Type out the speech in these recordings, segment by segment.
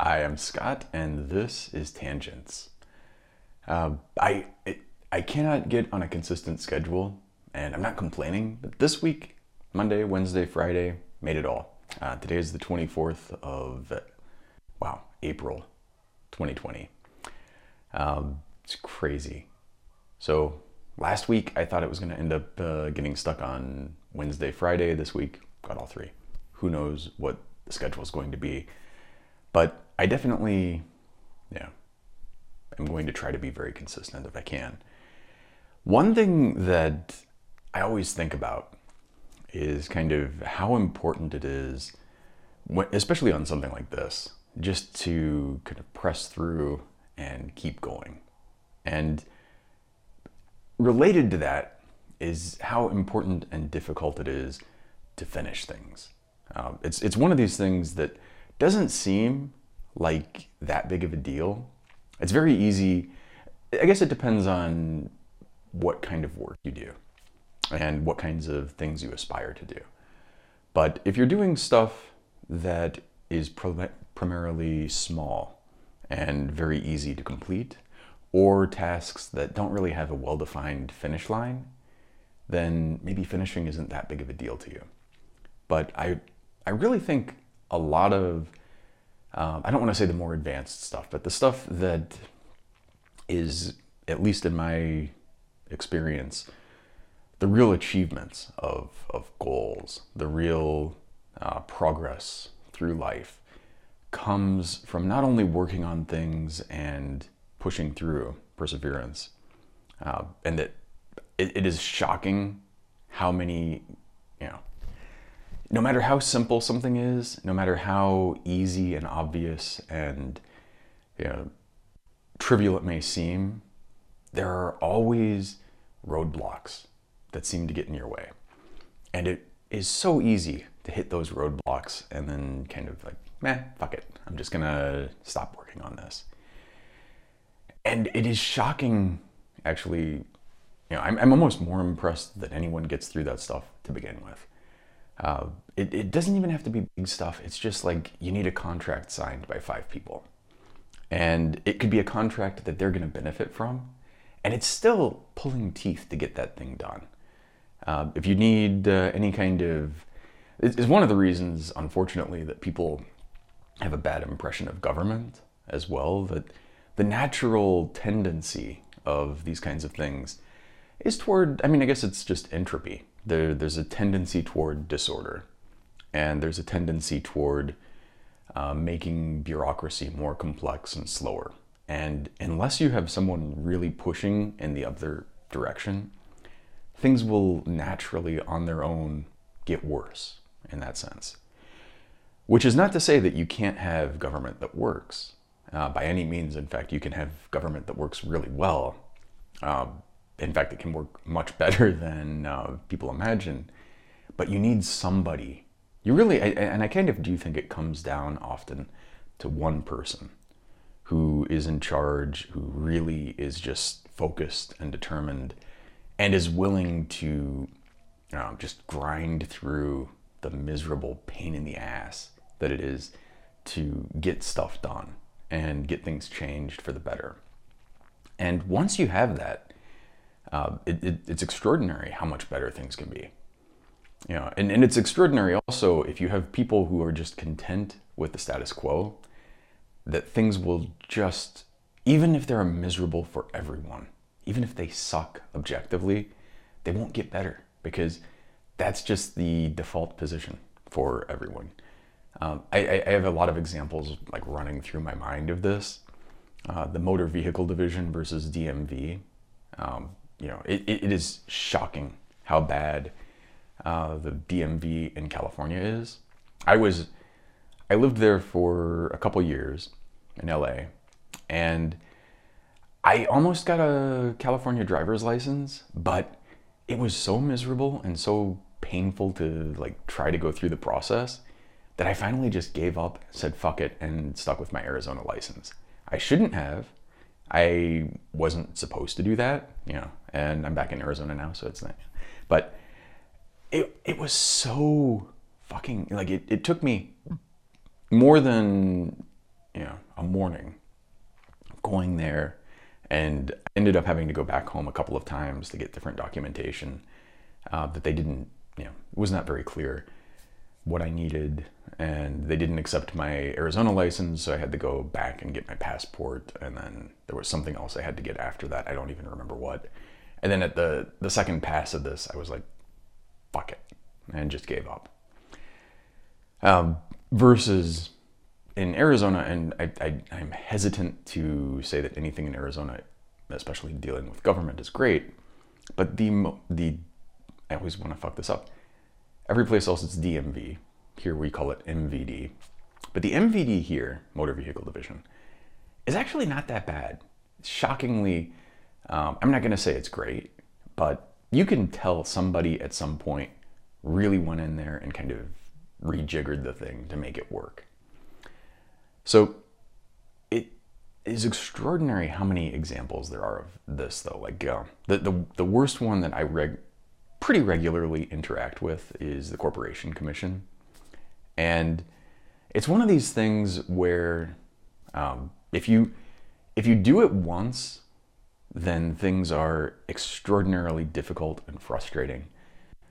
Hi, I'm Scott, and this is Tangents. Uh, I it, I cannot get on a consistent schedule, and I'm not complaining. But this week, Monday, Wednesday, Friday, made it all. Uh, today is the 24th of wow April, 2020. Um, it's crazy. So last week I thought it was going to end up uh, getting stuck on Wednesday, Friday. This week got all three. Who knows what the schedule is going to be? But I definitely, yeah, am going to try to be very consistent if I can. One thing that I always think about is kind of how important it is, especially on something like this, just to kind of press through and keep going. And related to that is how important and difficult it is to finish things. Um, it's, it's one of these things that doesn't seem like that big of a deal. It's very easy. I guess it depends on what kind of work you do and what kinds of things you aspire to do. But if you're doing stuff that is primarily small and very easy to complete, or tasks that don't really have a well defined finish line, then maybe finishing isn't that big of a deal to you. But I, I really think a lot of, um, I don't want to say the more advanced stuff, but the stuff that is, at least in my experience, the real achievements of, of goals, the real uh, progress through life comes from not only working on things and pushing through perseverance, uh, and that it, it is shocking how many, you know, no matter how simple something is, no matter how easy and obvious and you know, trivial it may seem, there are always roadblocks that seem to get in your way. And it is so easy to hit those roadblocks and then kind of like, meh, fuck it. I'm just gonna stop working on this. And it is shocking, actually, you know, I'm, I'm almost more impressed that anyone gets through that stuff to begin with. Uh, it, it doesn't even have to be big stuff. It's just like you need a contract signed by five people. And it could be a contract that they're going to benefit from. And it's still pulling teeth to get that thing done. Uh, if you need uh, any kind of, it's one of the reasons, unfortunately, that people have a bad impression of government as well. That the natural tendency of these kinds of things is toward, I mean, I guess it's just entropy. There, there's a tendency toward disorder, and there's a tendency toward uh, making bureaucracy more complex and slower. And unless you have someone really pushing in the other direction, things will naturally on their own get worse in that sense. Which is not to say that you can't have government that works. Uh, by any means, in fact, you can have government that works really well. Uh, in fact, it can work much better than uh, people imagine. But you need somebody. You really, and I kind of do think it comes down often to one person who is in charge, who really is just focused and determined and is willing to um, just grind through the miserable pain in the ass that it is to get stuff done and get things changed for the better. And once you have that, uh, it, it, it's extraordinary how much better things can be. You know, and, and it's extraordinary also if you have people who are just content with the status quo, that things will just, even if they're miserable for everyone, even if they suck objectively, they won't get better because that's just the default position for everyone. Um, I, I, have a lot of examples like running through my mind of this. Uh, the motor vehicle division versus DMV. Um, you know, it, it is shocking how bad uh, the DMV in California is. I was, I lived there for a couple years in LA, and I almost got a California driver's license, but it was so miserable and so painful to like try to go through the process that I finally just gave up, said fuck it, and stuck with my Arizona license. I shouldn't have. I wasn't supposed to do that, you know, and I'm back in Arizona now, so it's not. But it it was so fucking like it, it took me more than you know a morning, going there, and ended up having to go back home a couple of times to get different documentation uh, that they didn't, you know, it was not very clear what I needed, and they didn't accept my Arizona license, so I had to go back and get my passport, and then there was something else I had to get after that. I don't even remember what. And then at the the second pass of this, I was like, "Fuck it," and just gave up. Um, versus in Arizona, and I, I, I'm hesitant to say that anything in Arizona, especially dealing with government, is great. But the the I always want to fuck this up. Every place else it's DMV. Here we call it MVD. But the MVD here, Motor Vehicle Division, is actually not that bad. Shockingly, um, I'm not going to say it's great, but you can tell somebody at some point really went in there and kind of rejiggered the thing to make it work. So it is extraordinary how many examples there are of this, though. Like uh, the, the the worst one that I reg- pretty regularly interact with is the Corporation Commission, and it's one of these things where um, if you if you do it once, then things are extraordinarily difficult and frustrating.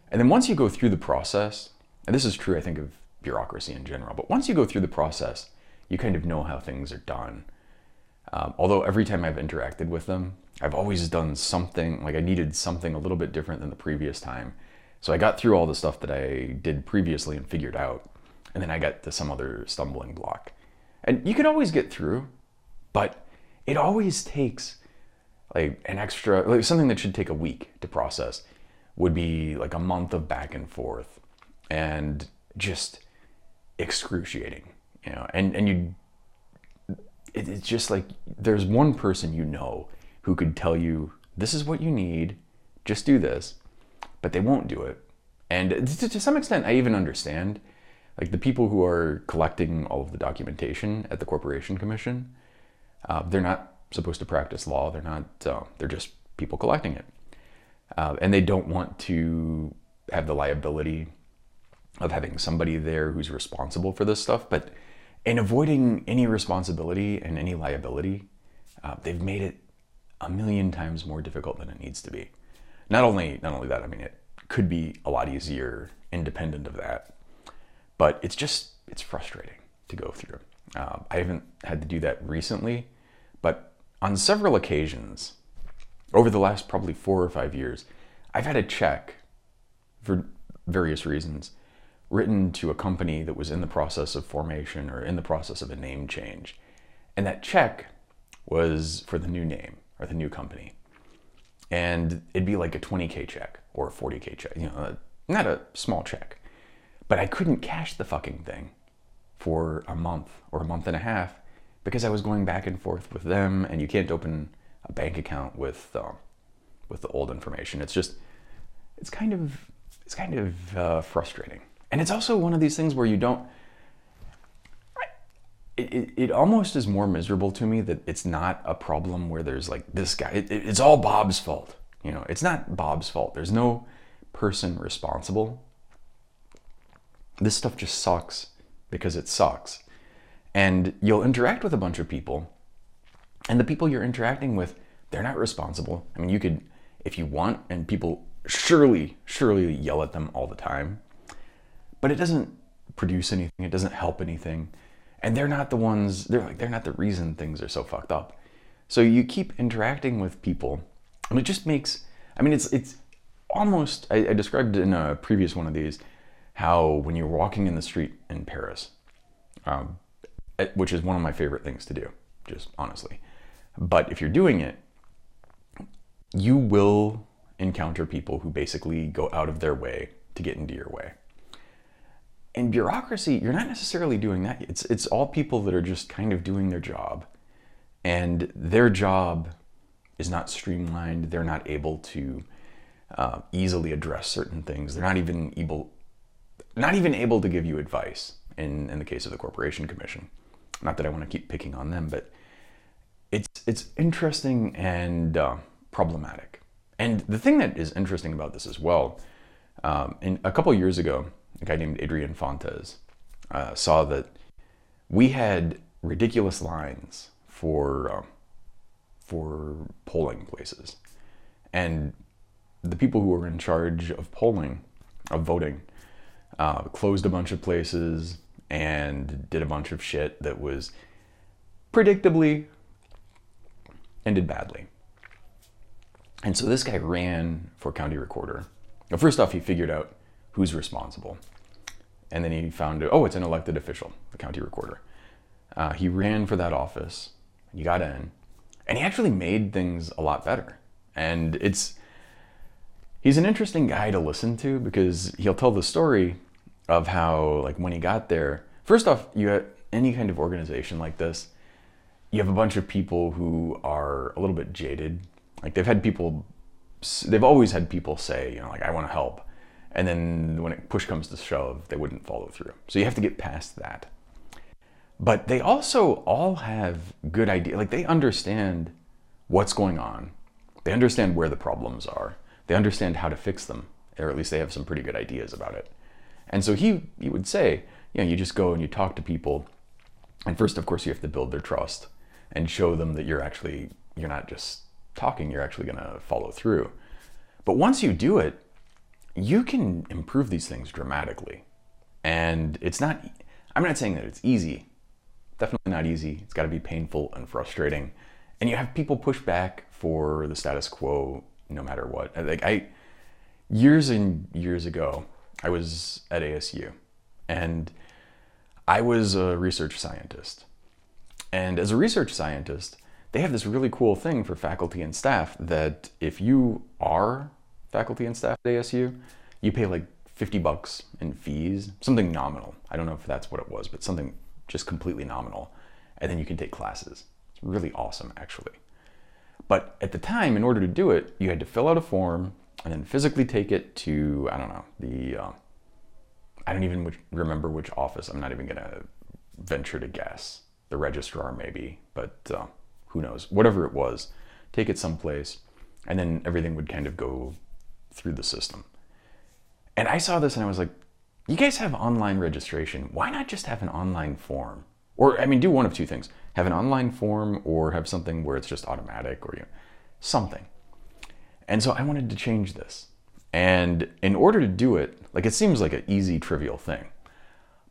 And then once you go through the process, and this is true, I think, of bureaucracy in general, but once you go through the process, you kind of know how things are done. Um, although every time I've interacted with them, I've always done something, like I needed something a little bit different than the previous time. So I got through all the stuff that I did previously and figured out, and then I got to some other stumbling block. And you can always get through, but it always takes like an extra, like something that should take a week to process would be like a month of back and forth and just excruciating you know, and, and you, it, it's just like there's one person you know who could tell you, this is what you need, just do this, but they won't do it. And to, to some extent, I even understand. Like the people who are collecting all of the documentation at the Corporation Commission, uh, they're not supposed to practice law. They're not. Uh, they're just people collecting it, uh, and they don't want to have the liability of having somebody there who's responsible for this stuff. But in avoiding any responsibility and any liability, uh, they've made it a million times more difficult than it needs to be. Not only, not only that, I mean, it could be a lot easier independent of that, but it's just, it's frustrating to go through. Uh, I haven't had to do that recently, but on several occasions over the last probably four or five years, I've had a check for various reasons written to a company that was in the process of formation or in the process of a name change. And that check was for the new name or the new company. And it'd be like a 20K check or a 40K check, you know, not a small check. But I couldn't cash the fucking thing for a month or a month and a half because I was going back and forth with them, and you can't open a bank account with um, with the old information. It's just, it's kind of, it's kind of uh, frustrating. And it's also one of these things where you don't. It, it, it, almost is more miserable to me that it's not a problem where there's like this guy. It, it's all Bob's fault. You know, it's not Bob's fault. There's no person responsible. This stuff just sucks because it sucks. And you'll interact with a bunch of people, and the people you're interacting with, they're not responsible. I mean, you could, if you want, and people surely, surely yell at them all the time but it doesn't produce anything. It doesn't help anything. And they're not the ones, they're like, they're not the reason things are so fucked up. So you keep interacting with people and it just makes, I mean, it's, it's almost, I, I described in a previous one of these, how when you're walking in the street in Paris, um, which is one of my favorite things to do, just honestly. But if you're doing it, you will encounter people who basically go out of their way to get into your way in bureaucracy, you're not necessarily doing that. It's it's all people that are just kind of doing their job, and their job is not streamlined. They're not able to uh, easily address certain things. They're not even able, not even able to give you advice. In in the case of the Corporation Commission, not that I want to keep picking on them, but it's it's interesting and uh, problematic. And the thing that is interesting about this as well, um, in a couple years ago, a guy named Adrian Fontes, uh, saw that we had ridiculous lines for um, for polling places, and the people who were in charge of polling, of voting, uh, closed a bunch of places and did a bunch of shit that was predictably ended badly. And so this guy ran for county recorder. Now, first off, he figured out who's responsible. And then he found, oh, it's an elected official, the county recorder. Uh, he ran for that office. He got in. And he actually made things a lot better. And it's, he's an interesting guy to listen to because he'll tell the story of how, like, when he got there, first off, you have any kind of organization like this, you have a bunch of people who are a little bit jaded. Like, they've had people, they've always had people say, you know, like, I want to help. And then when it push comes to shove, they wouldn't follow through. So you have to get past that. But they also all have good idea. Like they understand what's going on. They understand where the problems are. They understand how to fix them, or at least they have some pretty good ideas about it. And so he, he would say, you know, you just go and you talk to people. And first, of course, you have to build their trust and show them that you're actually, you're not just talking, you're actually going to follow through. But once you do it, you can improve these things dramatically. And it's not, I'm not saying that it's easy. Definitely not easy. It's got to be painful and frustrating. And you have people push back for the status quo no matter what. Like I, years and years ago, I was at ASU and I was a research scientist. And as a research scientist, they have this really cool thing for faculty and staff that if you are faculty and staff at ASU, you pay like 50 bucks in fees, something nominal. I don't know if that's what it was, but something just completely nominal. And then you can take classes. It's really awesome, actually. But at the time, in order to do it, you had to fill out a form and then physically take it to, I don't know, the, uh, I don't even remember which office. I'm not even going to venture to guess. The registrar, maybe, but uh, who knows? Whatever it was, take it someplace, and then everything would kind of go through the system. And I saw this and I was like, you guys have online registration. Why not just have an online form? Or, I mean, do one of two things have an online form or have something where it's just automatic or you know, something. And so I wanted to change this. And in order to do it, like it seems like an easy, trivial thing.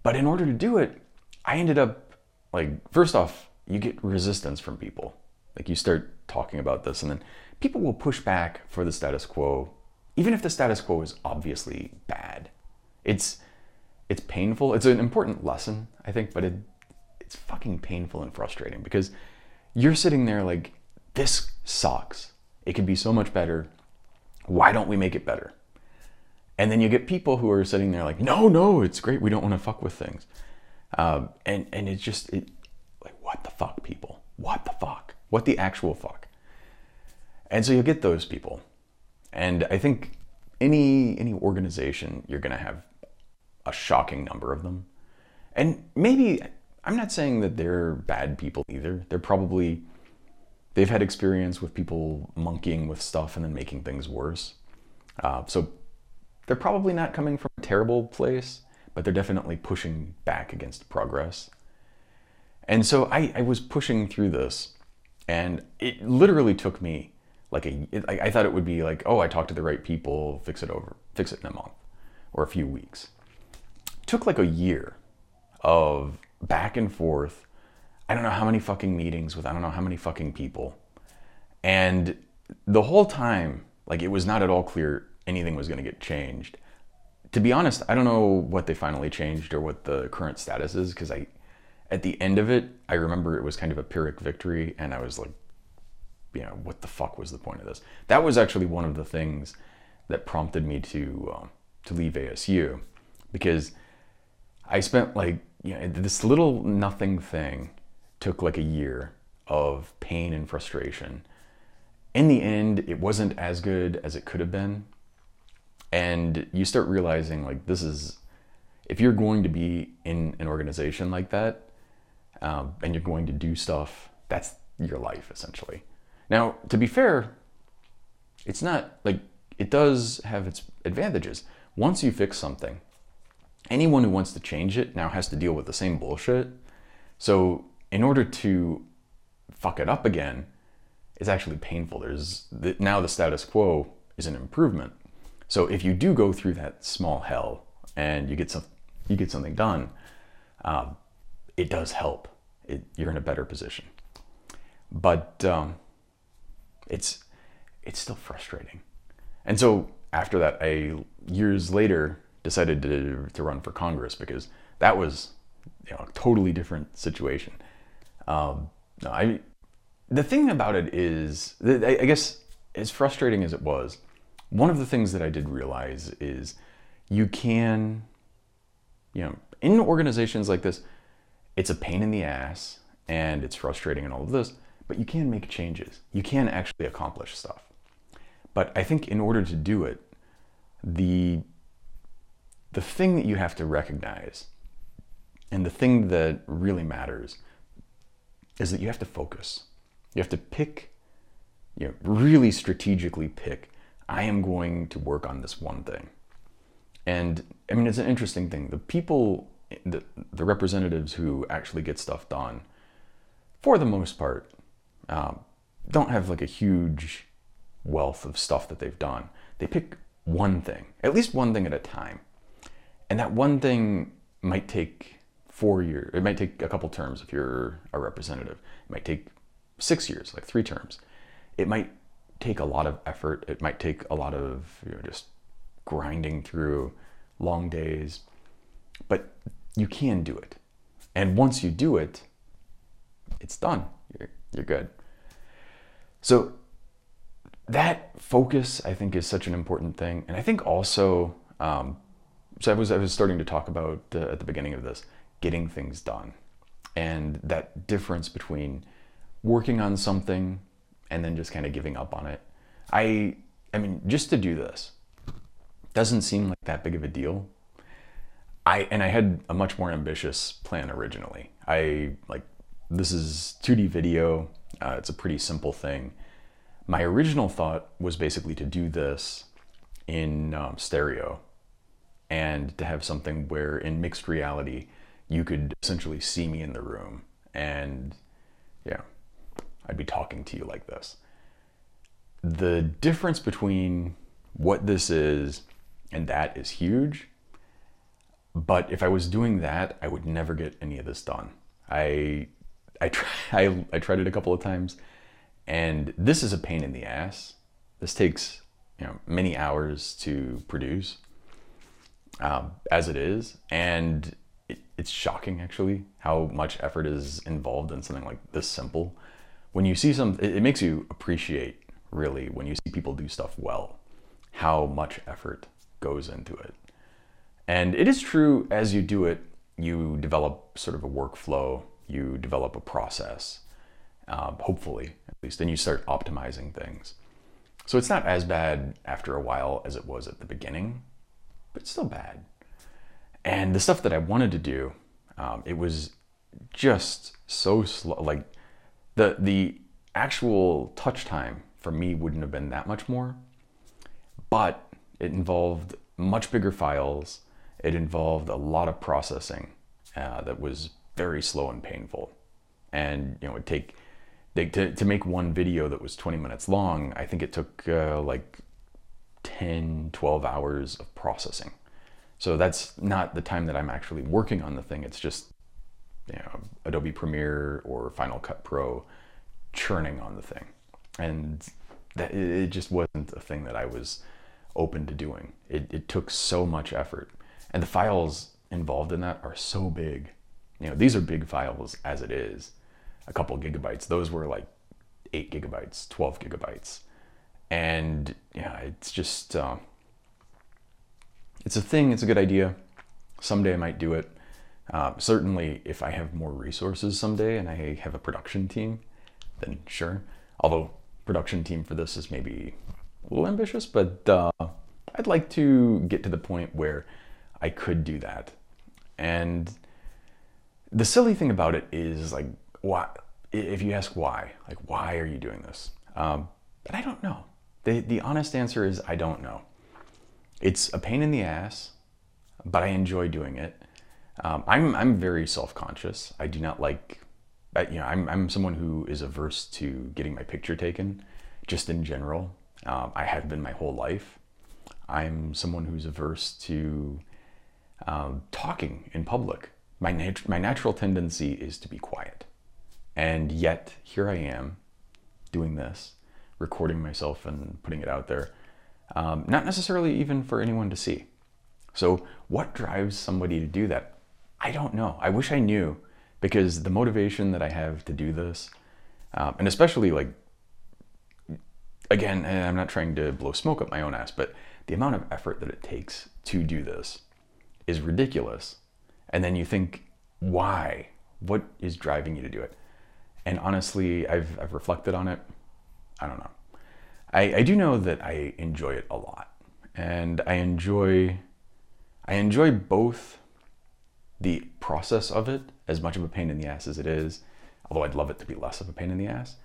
But in order to do it, I ended up like, first off, you get resistance from people. Like you start talking about this, and then people will push back for the status quo even if the status quo is obviously bad. It's it's painful. It's an important lesson, I think, but it it's fucking painful and frustrating because you're sitting there like this sucks. It could be so much better. Why don't we make it better? And then you get people who are sitting there like, no, no, it's great. We don't want to fuck with things. Um, and and it's just it, like what the fuck, people? What the fuck? What the actual fuck? And so you get those people and I think any any organization you're going to have a shocking number of them. And maybe I'm not saying that they're bad people either. They're probably they've had experience with people monkeying with stuff and then making things worse. Uh, so they're probably not coming from a terrible place, but they're definitely pushing back against progress. And so I, I was pushing through this, and it literally took me like a I thought it would be like oh I talked to the right people fix it over fix it in a month or a few weeks it took like a year of back and forth I don't know how many fucking meetings with I don't know how many fucking people and the whole time like it was not at all clear anything was going to get changed to be honest I don't know what they finally changed or what the current status is because I at the end of it I remember it was kind of a pyrrhic victory and I was like you know, what the fuck was the point of this? That was actually one of the things that prompted me to um, to leave ASU because I spent like you know, this little nothing thing took like a year of pain and frustration. In the end, it wasn't as good as it could have been. And you start realizing like this is if you're going to be in an organization like that um, and you're going to do stuff, that's your life essentially. Now, to be fair, it's not like it does have its advantages. Once you fix something, anyone who wants to change it now has to deal with the same bullshit. So in order to fuck it up again, it's actually painful. There's the, now the status quo is an improvement. So if you do go through that small hell and you get some, you get something done, uh, it does help. It, you're in a better position. But um, it's it's still frustrating. And so after that, I years later decided to, to run for Congress because that was you know, a totally different situation. Um, no, I the thing about it is, I guess, as frustrating as it was, one of the things that I did realize is you can, you know, in organizations like this, it's a pain in the ass and it's frustrating and all of this, but you can make changes. You can actually accomplish stuff. But I think in order to do it, the the thing that you have to recognize and the thing that really matters is that you have to focus. You have to pick, you know, really strategically pick, I am going to work on this one thing. And I mean, it's an interesting thing. The people, the, the representatives who actually get stuff done, for the most part, um, don't have like a huge wealth of stuff that they've done. They pick one thing, at least one thing at a time. And that one thing might take four years. It might take a couple terms if you're a representative. It might take six years, like three terms. It might take a lot of effort. It might take a lot of you know, just grinding through long days, but you can do it. And once you do it, it's done. You're, you're good. So that focus, I think, is such an important thing. And I think also, um, so I was I was starting to talk about uh, at the beginning of this, getting things done, and that difference between working on something and then just kind of giving up on it. I I mean, just to do this doesn't seem like that big of a deal. I and I had a much more ambitious plan originally. I like this is 2D video. Uh, it's a pretty simple thing. My original thought was basically to do this in um, stereo and to have something where in mixed reality you could essentially see me in the room and yeah I'd be talking to you like this. The difference between what this is and that is huge. But if I was doing that, I would never get any of this done. I I try, I, I tried it a couple of times and this is a pain in the ass. This takes you know many hours to produce um, as it is and it's shocking actually how much effort is involved in something like this simple when you see some, it, it makes you appreciate really when you see people do stuff well, how much effort goes into it. And it is true as you do it, you develop sort of a workflow, you develop a process, um, hopefully at least, and you start optimizing things. So it's not as bad after a while as it was at the beginning, but it's still bad. And the stuff that I wanted to do, um, it was just so slow. Like the the actual touch time for me wouldn't have been that much more, but it involved much bigger files. It involved a lot of processing uh, that was very slow and painful, and you know it take to to make one video that was 20 minutes long. I think it took uh, like 10, 12 hours of processing. So that's not the time that I'm actually working on the thing. It's just you know, Adobe Premiere or Final Cut Pro churning on the thing. And that it just wasn't a thing that I was open to doing. It, it took so much effort. And the files involved in that are so big. You know, these are big files as it is. A couple gigabytes. Those were like eight gigabytes, 12 gigabytes. And yeah, it's just, uh, it's a thing, it's a good idea. Someday I might do it. Uh, certainly, if I have more resources someday and I have a production team, then sure. Although production team for this is maybe a little ambitious, but uh, I'd like to get to the point where I could do that. And the silly thing about it is like, why? If you ask why, like, why are you doing this? Um, but I don't know. The, the honest answer is I don't know. It's a pain in the ass, but I enjoy doing it. Um, I'm, I'm very self conscious. I do not like you know, I'm, I'm someone who is averse to getting my picture taken, just in general. Um, I have been my whole life. I'm someone who's averse to um, talking in public. My, nat- my natural tendency is to be quiet. And yet, here I am doing this, recording myself and putting it out there, um, not necessarily even for anyone to see. So, what drives somebody to do that? I don't know. I wish I knew because the motivation that I have to do this, um, and especially like, again, I'm not trying to blow smoke up my own ass, but the amount of effort that it takes to do this is ridiculous. And then you think, why? What is driving you to do it? And honestly, I've, I've reflected on it. I don't know. I, I do know that I enjoy it a lot. And I enjoy I enjoy both the process of it, as much of a pain in the ass as it is, although I'd love it to be less of a pain in the ass.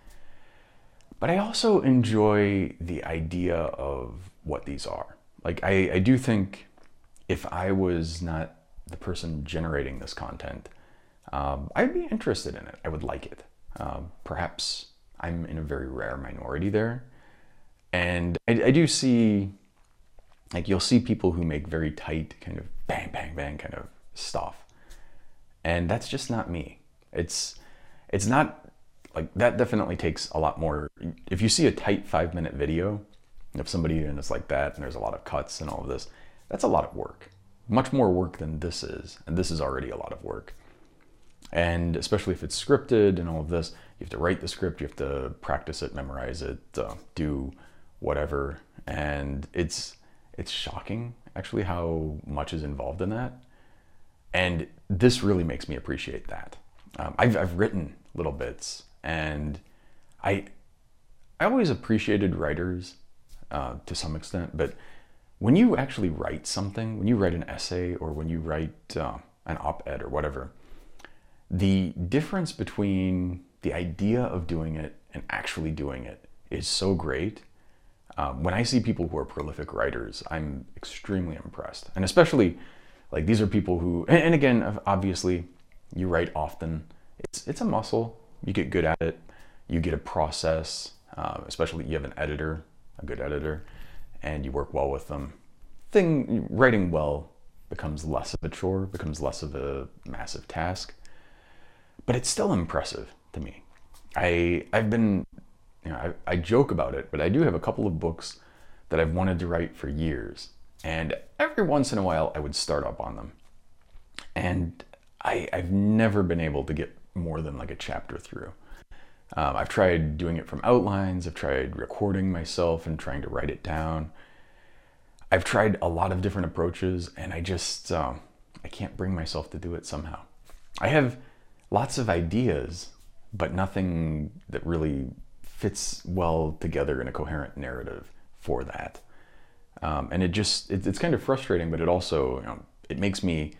But I also enjoy the idea of what these are. Like, I, I do think if I was not the person generating this content, um, I'd be interested in it. I would like it. Um, perhaps I'm in a very rare minority there. And I, I do see, like, you'll see people who make very tight, kind of bang, bang, bang kind of stuff. And that's just not me. It's it's not like that definitely takes a lot more. If you see a tight five minute video of somebody and it's like that and there's a lot of cuts and all of this that's a lot of work. Much more work than this is and this is already a lot of work. And especially if it's scripted and all of this you have to write the script you have to practice it memorize it uh, do whatever and it's it's shocking actually how much is involved in that and this really makes me appreciate that. Um, I've, I've written little bits, and I I always appreciated writers uh, to some extent, but when you actually write something, when you write an essay or when you write uh, an op-ed or whatever, the difference between the idea of doing it and actually doing it is so great. Um, when I see people who are prolific writers, I'm extremely impressed, and especially like these are people who, and, and again, obviously, you write often. It's it's a muscle. You get good at it. You get a process. Uh, especially you have an editor, a good editor, and you work well with them. Thing writing well becomes less of a chore, becomes less of a massive task, but it's still impressive to me. I I've been, you know, I, I joke about it, but I do have a couple of books that I've wanted to write for years and every once in a while, I would start up on them. And I, have never been able to get more than like a chapter through. Um, I've tried doing it from outlines, I've tried recording myself and trying to write it down. I've tried a lot of different approaches, and I just um, I can't bring myself to do it somehow. I have lots of ideas, but nothing that really fits well together in a coherent narrative for that. Um, and it just it, it's kind of frustrating, but it also you know, it makes me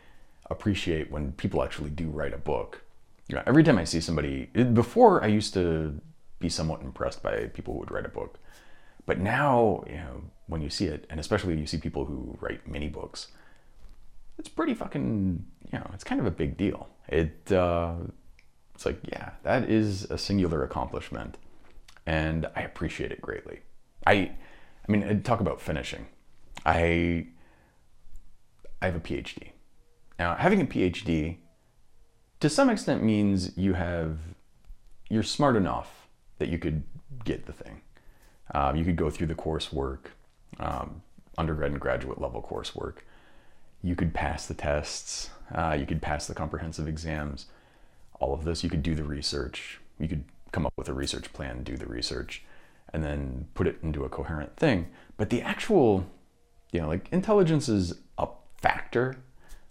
appreciate when people actually do write a book. You know, every time I see somebody before, I used to be somewhat impressed by people who would write a book, but now you know when you see it, and especially you see people who write mini books, it's pretty fucking you know it's kind of a big deal. It uh, it's like yeah, that is a singular accomplishment, and I appreciate it greatly. I I mean, talk about finishing. I I have a PhD. Now, having a PhD to some extent means you have you're smart enough that you could get the thing. Um, you could go through the coursework, um, undergrad and graduate level coursework. You could pass the tests. Uh, you could pass the comprehensive exams. All of this, you could do the research. You could come up with a research plan, do the research and then put it into a coherent thing. But the actual, you know, like intelligence is a factor.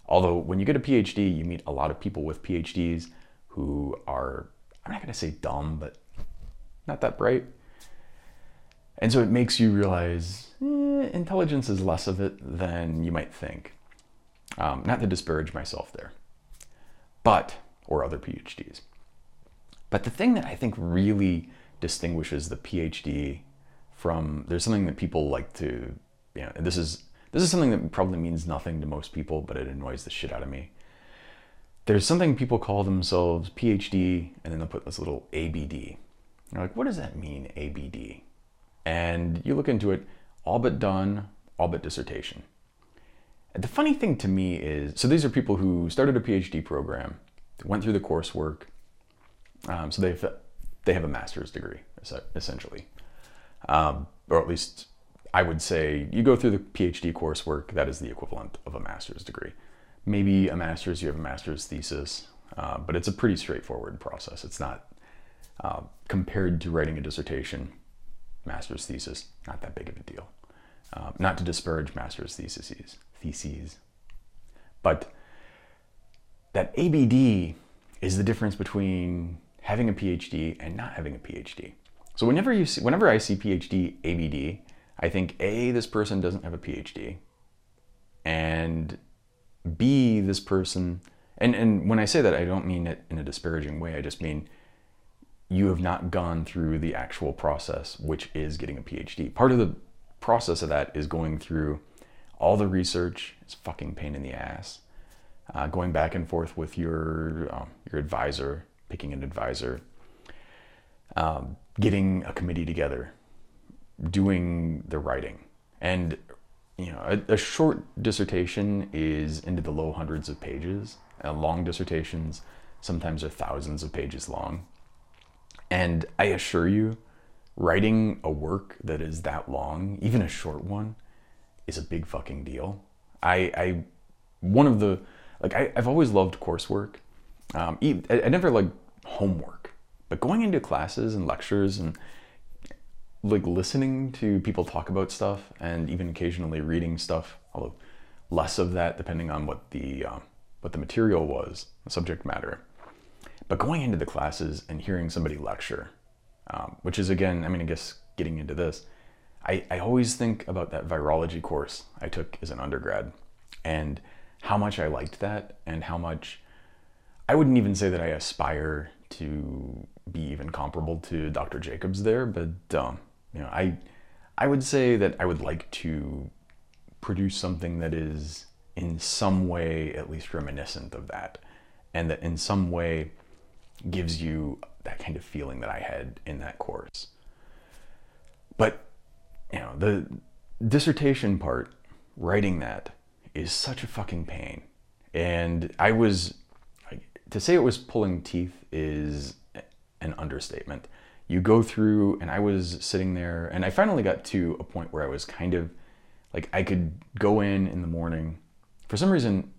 Although when you get a PhD, you meet a lot of people with PhDs who are, I'm not going to say dumb, but not that bright. And so it makes you realize eh, intelligence is less of it than you might think. Um, not to disparage myself there, but, or other PhDs. But the thing that I think really distinguishes the PhD from there's something that people like to you know this is this is something that probably means nothing to most people but it annoys the shit out of me there's something people call themselves PhD, and then they'll put this little ABD. You're like, what does that mean, ABD? And you look into it, all but done, all but dissertation. And the funny thing to me is, so these are people who started a PhD program, went through the coursework, um, so they've they have a master's degree essentially, um, or at least I would say you go through the PhD coursework. That is the equivalent of a master's degree. Maybe a master's, you have a master's thesis, uh, but it's a pretty straightforward process. It's not uh, compared to writing a dissertation, master's thesis, not that big of a deal. Uh, not to disparage master's theses, theses, but that ABD is the difference between having a PhD and not having a PhD. So whenever you see, whenever I see PhD ABD, I think A, this person doesn't have a PhD, and B, this person, and, and when I say that, I don't mean it in a disparaging way. I just mean you have not gone through the actual process, which is getting a PhD. Part of the process of that is going through all the research. It's fucking pain in the ass. Uh, going back and forth with your um, your advisor, picking an advisor, um, getting a committee together, doing the writing, and you know a, a, short dissertation is into the low hundreds of pages. Uh, long dissertations sometimes are thousands of pages long, and I assure you, writing a work that is that long, even a short one, is a big fucking deal. I, I one of the like I, have always loved coursework. Um, I, I never like homework, but going into classes and lectures and like listening to people talk about stuff and even occasionally reading stuff, although less of that depending on what the um, what the material was, the subject matter. But going into the classes and hearing somebody lecture, um, which is again, I mean, I guess getting into this, I, I always think about that virology course I took as an undergrad and how much I liked that and how much I wouldn't even say that I aspire to be even comparable to Dr. Jacobs there, but um, you know, I I would say that I would like to produce something that is in some way at least reminiscent of that, and that in some way gives you that kind of feeling that I had in that course. But you know, the dissertation part, writing that is such a fucking pain. And I was to say it was pulling teeth is an understatement. You go through, and I was sitting there, and I finally got to a point where I was kind of like I could go in in the morning. For some reason,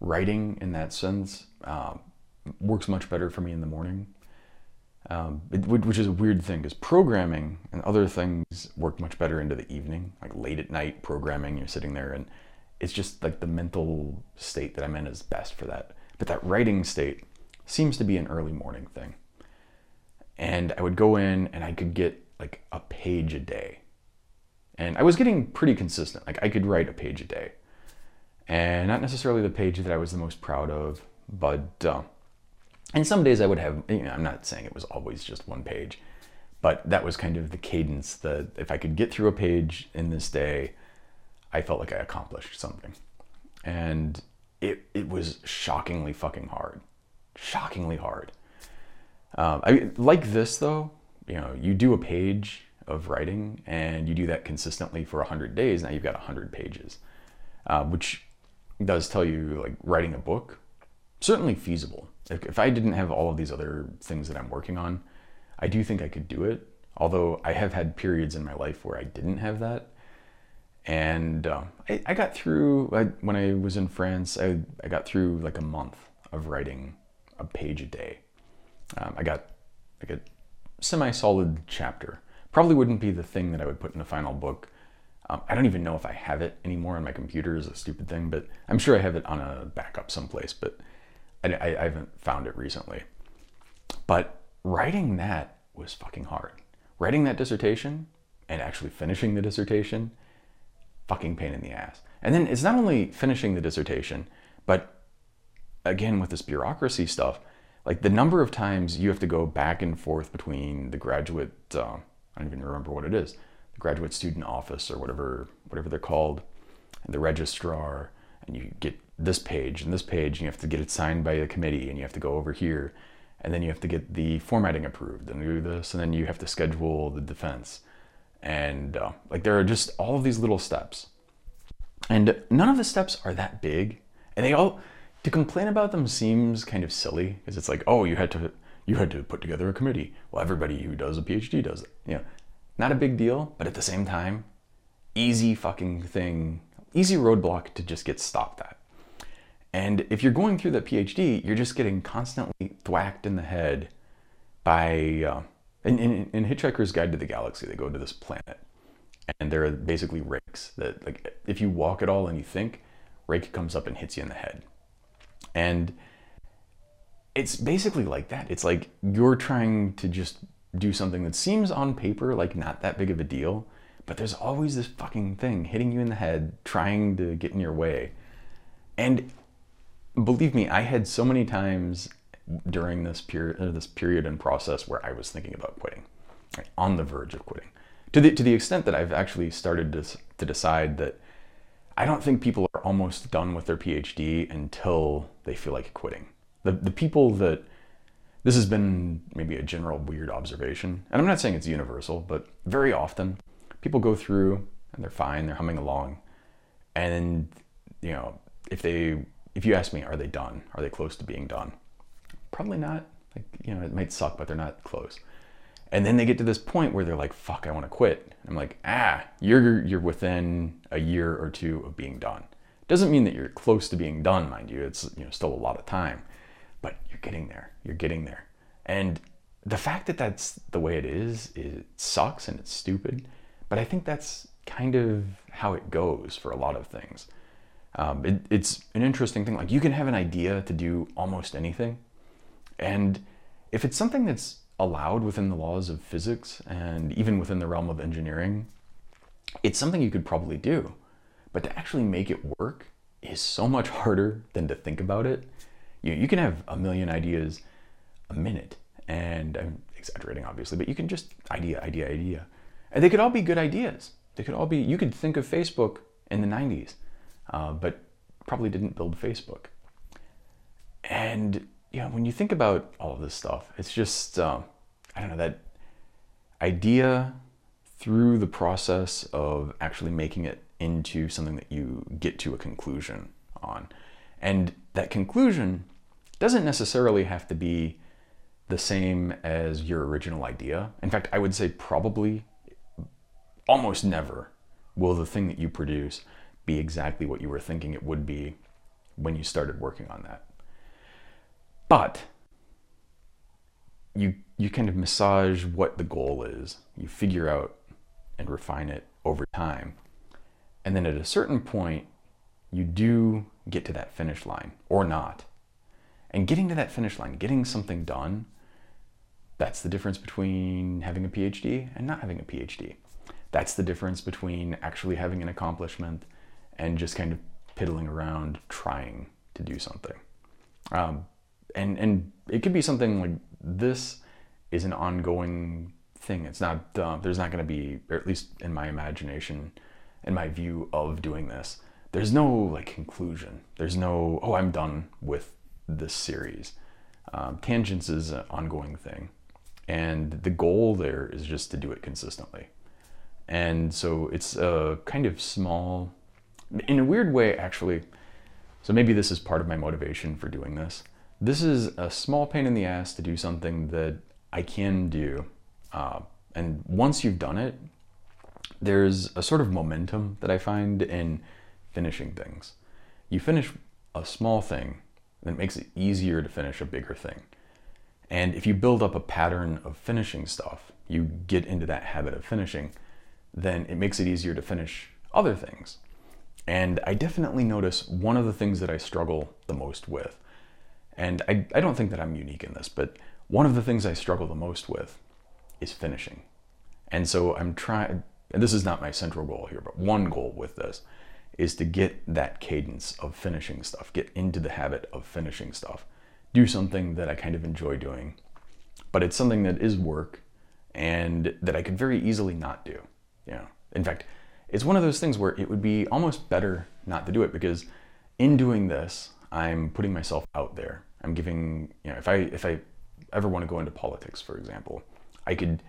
writing in that sense uh, works much better for me in the morning, um, it, which is a weird thing because programming and other things work much better into the evening, like late at night programming. You're sitting there, and it's just like the mental state that I'm in is best for that. But that writing state seems to be an early morning thing. And I would go in and I could get like a page a day. And I was getting pretty consistent. Like I could write a page a day. And not necessarily the page that I was the most proud of, but uh, and some days I would have, you know, I'm not saying it was always just one page, but that was kind of the cadence that if I could get through a page in this day, I felt like I accomplished something. And it, it was shockingly fucking hard. Shockingly hard. Um, I like this though, you know, you do a page of writing and you do that consistently for 100 days, now you've got 100 pages, uh, which does tell you like writing a book, certainly feasible. If, if I didn't have all of these other things that I'm working on, I do think I could do it. Although I have had periods in my life where I didn't have that. And uh, I, I, got through, I, when I was in France, I, I got through like a month of writing a page a day. Um, I got like a semi-solid chapter. Probably wouldn't be the thing that I would put in a final book. Um, I don't even know if I have it anymore on my computer is a stupid thing, but I'm sure I have it on a backup someplace, but I, I, I haven't found it recently. But writing that was fucking hard. Writing that dissertation and actually finishing the dissertation fucking pain in the ass. And then it's not only finishing the dissertation, but again with this bureaucracy stuff, like the number of times you have to go back and forth between the graduate, uh, I don't even remember what it is, the graduate student office or whatever, whatever they're called, and the registrar, and you get this page and this page, and you have to get it signed by the committee, and you have to go over here, and then you have to get the formatting approved, and do this, and then you have to schedule the defense, and uh, like there are just all of these little steps, and none of the steps are that big, and they all to complain about them seems kind of silly because it's like, oh, you had to you had to put together a committee. Well, everybody who does a PhD does it. You know, not a big deal, but at the same time, easy fucking thing, easy roadblock to just get stopped at. And if you're going through that PhD, you're just getting constantly thwacked in the head by. Uh, in, in, in Hitchhiker's Guide to the Galaxy, they go to this planet, and there are basically rakes that, like, if you walk at all and you think, rake comes up and hits you in the head. And it's basically like that. It's like you're trying to just do something that seems on paper like not that big of a deal, but there's always this fucking thing hitting you in the head, trying to get in your way. And believe me, I had so many times during this period, uh, this period and process where I was thinking about quitting, right, on the verge of quitting, to the to the extent that I've actually started to to decide that I don't think people are almost done with their PhD until they feel like quitting. The the people that this has been maybe a general weird observation, and I'm not saying it's universal, but very often people go through and they're fine, they're humming along, and you know if they if you ask me, are they done? Are they close to being done? Probably not. Like you know, it might suck, but they're not close. And then they get to this point where they're like, "Fuck, I want to quit." I'm like, "Ah, you're you're within a year or two of being done." Doesn't mean that you're close to being done, mind you. It's you know still a lot of time, but you're getting there. You're getting there. And the fact that that's the way it is, it sucks and it's stupid. But I think that's kind of how it goes for a lot of things. Um, it, it's an interesting thing. Like you can have an idea to do almost anything, and if it's something that's allowed within the laws of physics and even within the realm of engineering, it's something you could probably do. But to actually make it work is so much harder than to think about it. You, you can have a million ideas a minute, and I'm exaggerating obviously, but you can just idea, idea, idea. And they could all be good ideas. They could all be, you could think of Facebook in the 90s, uh, but probably didn't build Facebook. And know, when you think about all of this stuff, it's just, um, I don't know, that idea through the process of actually making it into something that you get to a conclusion on. And that conclusion doesn't necessarily have to be the same as your original idea. In fact, I would say probably almost never will the thing that you produce be exactly what you were thinking it would be when you started working on that. But you you kind of massage what the goal is. You figure out and refine it over time. And then at a certain point, you do get to that finish line or not. And getting to that finish line, getting something done, that's the difference between having a PhD and not having a PhD. That's the difference between actually having an accomplishment and just kind of piddling around trying to do something. Um, and and it could be something like this is an ongoing thing. It's not uh, there's not going to be, or at least in my imagination, in my view of doing this, there's no like conclusion. There's no oh I'm done with this series. Um, tangents is an ongoing thing, and the goal there is just to do it consistently. And so it's a kind of small, in a weird way, actually. So maybe this is part of my motivation for doing this this is a small pain in the ass to do something that I can do. Uh, and once you've done it, there's a sort of momentum that I find in finishing things. You finish a small thing, then it makes it easier to finish a bigger thing. And if you build up a pattern of finishing stuff, you get into that habit of finishing, then it makes it easier to finish other things. And I definitely notice one of the things that I struggle the most with and I, I don't think that I'm unique in this, but one of the things I struggle the most with is finishing. And so I'm trying, and this is not my central goal here, but one goal with this is to get that cadence of finishing stuff, get into the habit of finishing stuff, do something that I kind of enjoy doing, but it's something that is work and that I could very easily not do. You know, in fact, it's one of those things where it would be almost better not to do it because in doing this, I'm putting myself out there. I'm giving, you know, if I if I ever want to go into politics, for example, I could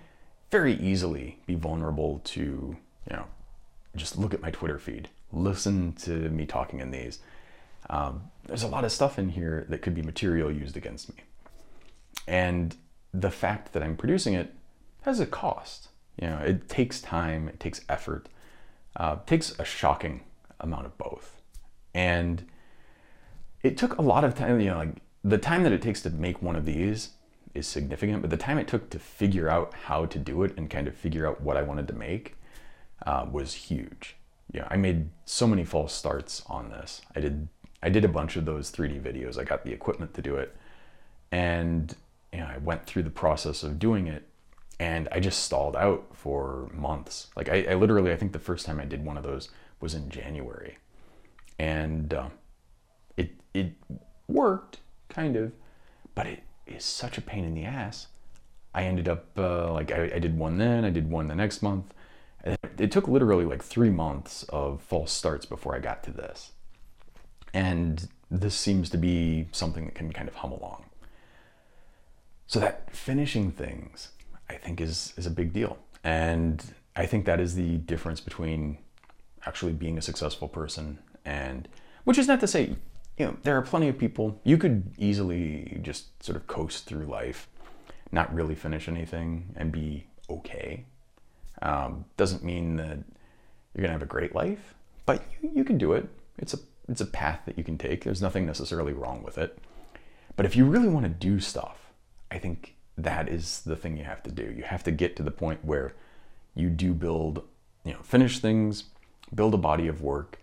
very easily be vulnerable to, you know, just look at my Twitter feed, listen to me talking in these. Um, there's a lot of stuff in here that could be material used against me. And the fact that I'm producing it has a cost. You know, it takes time, it takes effort, uh, takes a shocking amount of both. And it took a lot of time, you know, like the time that it takes to make one of these is significant, but the time it took to figure out how to do it and kind of figure out what I wanted to make uh, was huge. Yeah, I made so many false starts on this. I did I did a bunch of those 3D videos. I got the equipment to do it, and you know, I went through the process of doing it, and I just stalled out for months. Like I, I literally, I think the first time I did one of those was in January, and uh, it worked kind of, but it is such a pain in the ass. I ended up uh, like I, I did one then, I did one the next month. It took literally like three months of false starts before I got to this. And this seems to be something that can kind of hum along. So that finishing things, I think, is is a big deal, and I think that is the difference between actually being a successful person and, which is not to say, you know, there are plenty of people you could easily just sort of coast through life, not really finish anything, and be okay. Um, doesn't mean that you're gonna have a great life, but you, you can do it. It's a it's a path that you can take. There's nothing necessarily wrong with it. But if you really want to do stuff, I think that is the thing you have to do. You have to get to the point where you do build, you know, finish things, build a body of work,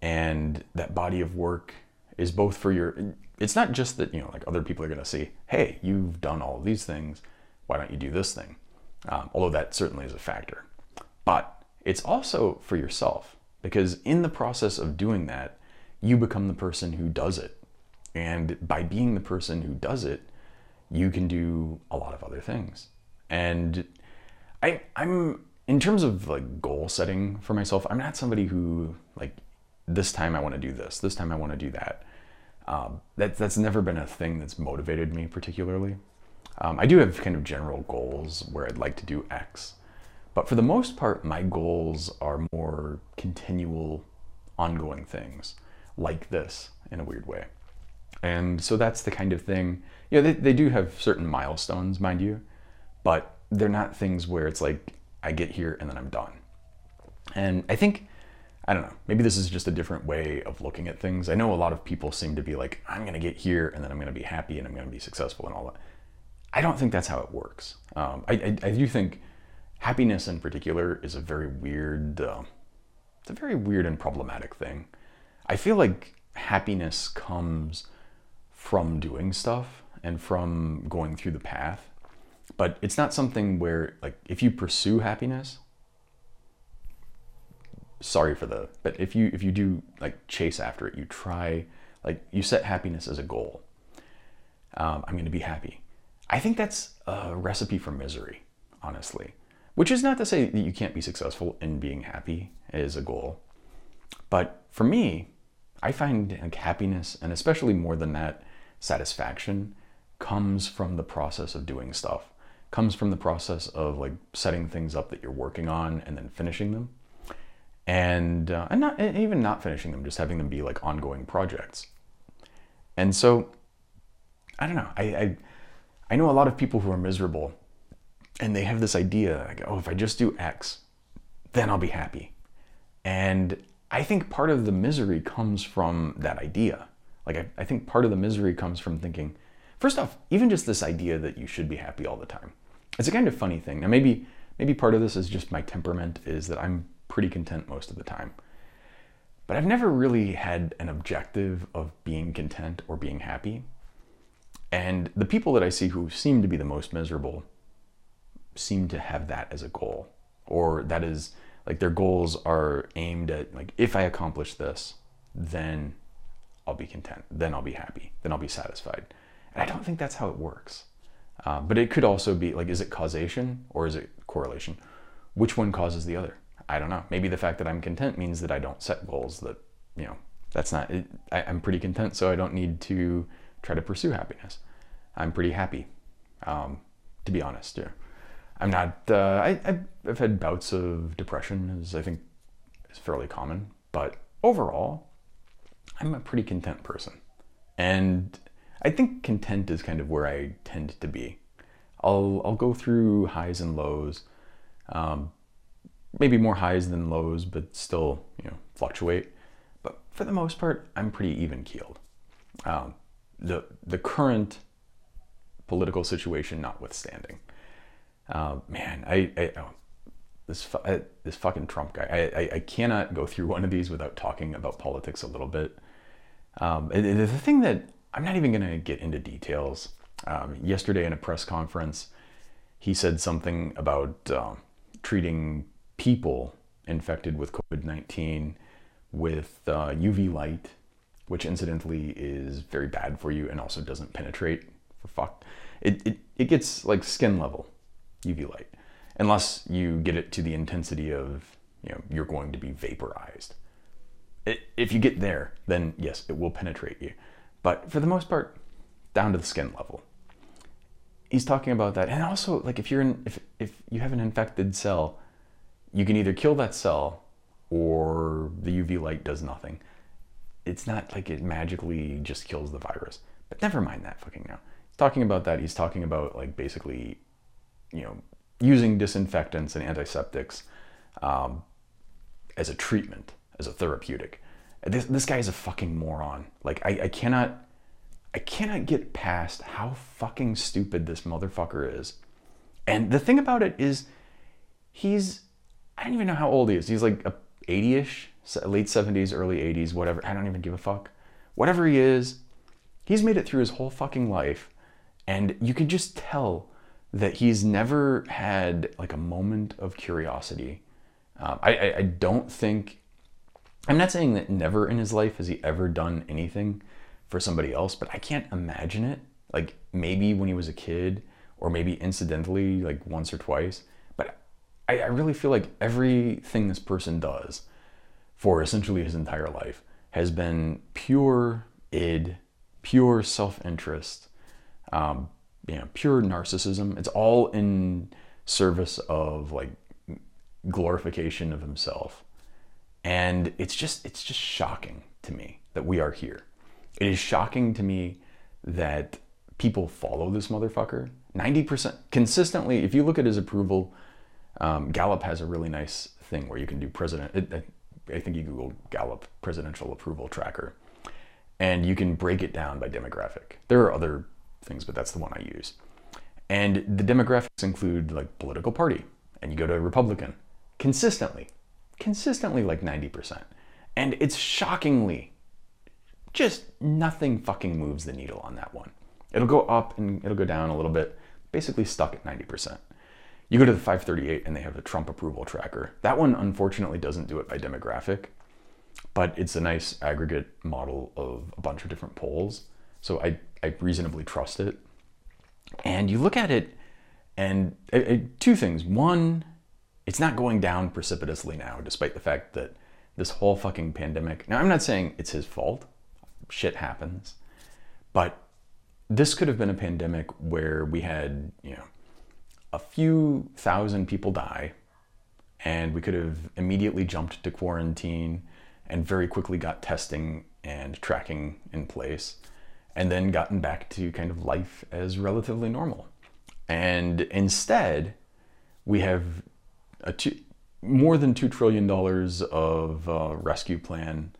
and that body of work is both for your it's not just that, you know, like other people are going to say, "Hey, you've done all these things. Why don't you do this thing?" Um, although that certainly is a factor. But it's also for yourself because in the process of doing that, you become the person who does it. And by being the person who does it, you can do a lot of other things. And I, I'm in terms of like goal setting for myself, I'm not somebody who like this time I want to do this, this time I want to do that. Um, that that's never been a thing that's motivated me particularly. Um, I do have kind of general goals where I'd like to do X, but for the most part, my goals are more continual, ongoing things like this in a weird way. And so that's the kind of thing, you know, they, they do have certain milestones, mind you, but they're not things where it's like, I get here and then I'm done. And I think, I don't know, maybe this is just a different way of looking at things. I know a lot of people seem to be like, I'm going to get here and then I'm going to be happy and I'm going to be successful and all that. I don't think that's how it works. Um, I, I, I, do think happiness in particular is a very weird, uh, it's a very weird and problematic thing. I feel like happiness comes from doing stuff and from going through the path. But it's not something where, like, if you pursue happiness, sorry for the, but if you if you do like chase after it, you try, like, you set happiness as a goal. Um, I'm going to be happy. I think that's a recipe for misery, honestly. Which is not to say that you can't be successful in being happy as a goal. But for me, I find like happiness, and especially more than that, satisfaction, comes from the process of doing stuff. Comes from the process of like setting things up that you're working on and then finishing them, and uh, and not and even not finishing them, just having them be like ongoing projects. And so, I don't know. I, I I know a lot of people who are miserable, and they have this idea like, oh, if I just do X, then I'll be happy. And I think part of the misery comes from that idea. Like, I, I think part of the misery comes from thinking, first off, even just this idea that you should be happy all the time. It's a kind of funny thing. Now, maybe maybe part of this is just my temperament is that I'm pretty content most of the time. But I've never really had an objective of being content or being happy. And the people that I see who seem to be the most miserable seem to have that as a goal, or that is like their goals are aimed at like if i accomplish this then i'll be content. Then i'll be happy. Then i'll be satisfied. And i don't think that's how it works. Uh, but it could also be like is it causation or is it correlation? Which one causes the other i don't know maybe the fact that i'm content means that i don't set goals that you know That's not, it, I, I'm pretty content, so I don't need to try to pursue happiness. I'm pretty happy, um, to be honest. Yeah. I'm not, uh, I, I've had bouts of depression, as I think is fairly common, but overall, I'm a pretty content person. And I think content is kind of where I tend to be. I'll, I'll go through highs and lows, um, maybe more highs than lows, but still, you know, fluctuate. But for the most part, I'm pretty even keeled. Um, the, the current political situation notwithstanding. Uh, man, I, I oh, this this fucking Trump guy. I, I, I cannot go through one of these without talking about politics a little bit. Um, the thing that I'm not even going to get into details. Um, yesterday in a press conference, he said something about uh, treating people infected with COVID 19 with uh, UV light, which incidentally is very bad for you and also doesn't penetrate for fuck. It, it, it gets like skin level UV light, unless you get it to the intensity of, you know, you're going to be vaporized. It, if you get there, then yes, it will penetrate you. But for the most part, down to the skin level. He's talking about that. And also, like if you're in, if, if you have an infected cell, you can either kill that cell or the UV light does nothing. It's not like it magically just kills the virus. But never mind that fucking now. Talking about that. He's talking about like basically, you know, using disinfectants and antiseptics um, as a treatment, as a therapeutic. This, this guy is a fucking moron. Like I, I cannot I cannot get past how fucking stupid this motherfucker is. And the thing about it is he's I don't even know how old he is. He's like a 80ish, late 70s, early 80s, whatever. I don't even give a fuck. Whatever he is, he's made it through his whole fucking life. And you can just tell that he's never had like a moment of curiosity. Um, I, I, I don't think I'm not saying that never in his life has he ever done anything for somebody else, but I can't imagine it. Like maybe when he was a kid, or maybe incidentally, like once or twice. I, I really feel like everything this person does for essentially his entire life has been pure id, pure self interest, um, you know, pure narcissism. It's all in service of like glorification of himself and it's just it's just shocking to me that we are here. It is shocking to me that people follow this motherfucker. 90% consistently, if you look at his approval, um, Gallup has a really nice thing where you can do president. It, I think you Google Gallup presidential approval tracker, and you can break it down by demographic. There are other things, but that's the one I use. And the demographics include like political party, and you go to Republican consistently consistently like 90%. And it's shockingly just nothing fucking moves the needle on that one. It'll go up and it'll go down a little bit, basically stuck at 90%. You go to the 538 and they have a Trump approval tracker. That one unfortunately doesn't do it by demographic, but it's a nice aggregate model of a bunch of different polls. So I, I reasonably trust it. And you look at it and uh, uh, two things. One, it's not going down precipitously now, despite the fact that this whole fucking pandemic. Now, I'm not saying it's his fault, shit happens, but this could have been a pandemic where we had, you know, a few thousand people die, and we could have immediately jumped to quarantine and very quickly got testing and tracking in place, and then gotten back to kind of life as relatively normal. And instead, we have a two, more than $2 trillion of uh, rescue plan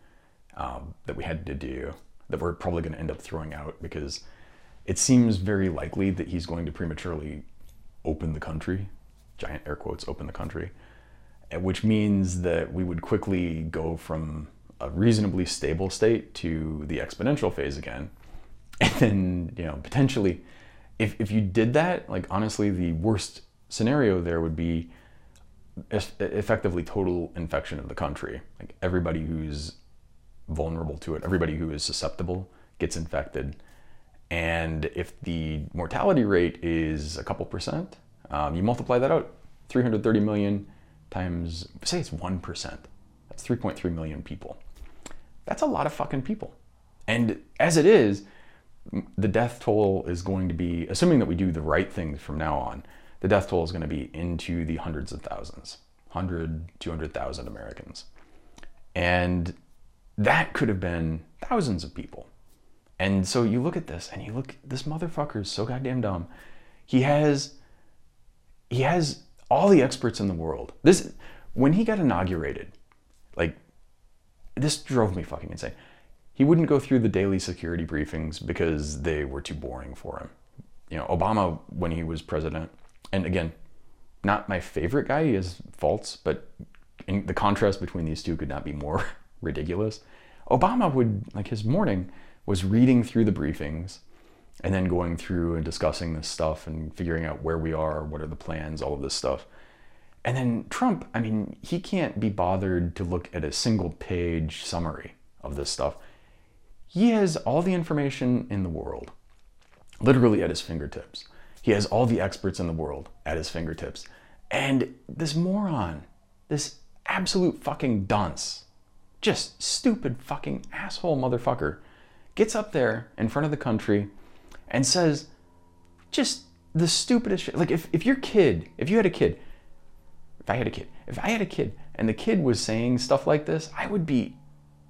um, that we had to do that we're probably going to end up throwing out because it seems very likely that he's going to prematurely open the country, giant air quotes, open the country, which means that we would quickly go from a reasonably stable state to the exponential phase again. And then, you know, potentially, if, if you did that, like honestly, the worst scenario there would be effectively total infection of the country. Like everybody who's vulnerable to it, everybody who is susceptible gets infected. And if the mortality rate is a couple percent, um, you multiply that out 330 million times, say it's 1%. That's 3.3 million people. That's a lot of fucking people. And as it is, the death toll is going to be, assuming that we do the right things from now on, the death toll is going to be into the hundreds of thousands 100, 200,000 Americans. And that could have been thousands of people. And so you look at this and you look, this motherfucker is so goddamn dumb. He has, he has all the experts in the world. This, when he got inaugurated, like, this drove me fucking insane. He wouldn't go through the daily security briefings because they were too boring for him. You know, Obama, when he was president, and again, not my favorite guy, he has faults, but the contrast between these two could not be more ridiculous. Obama would, like, his morning was reading through the briefings and then going through and discussing this stuff and figuring out where we are, what are the plans, all of this stuff. And then Trump, I mean, he can't be bothered to look at a single page summary of this stuff. He has all the information in the world, literally at his fingertips. He has all the experts in the world at his fingertips. And this moron, this absolute fucking dunce, just stupid fucking asshole motherfucker, gets up there in front of the country and says just the stupidest shit. Like if, if your kid, if you had a kid, if I had a kid, if I had a kid and the kid was saying stuff like this, I would be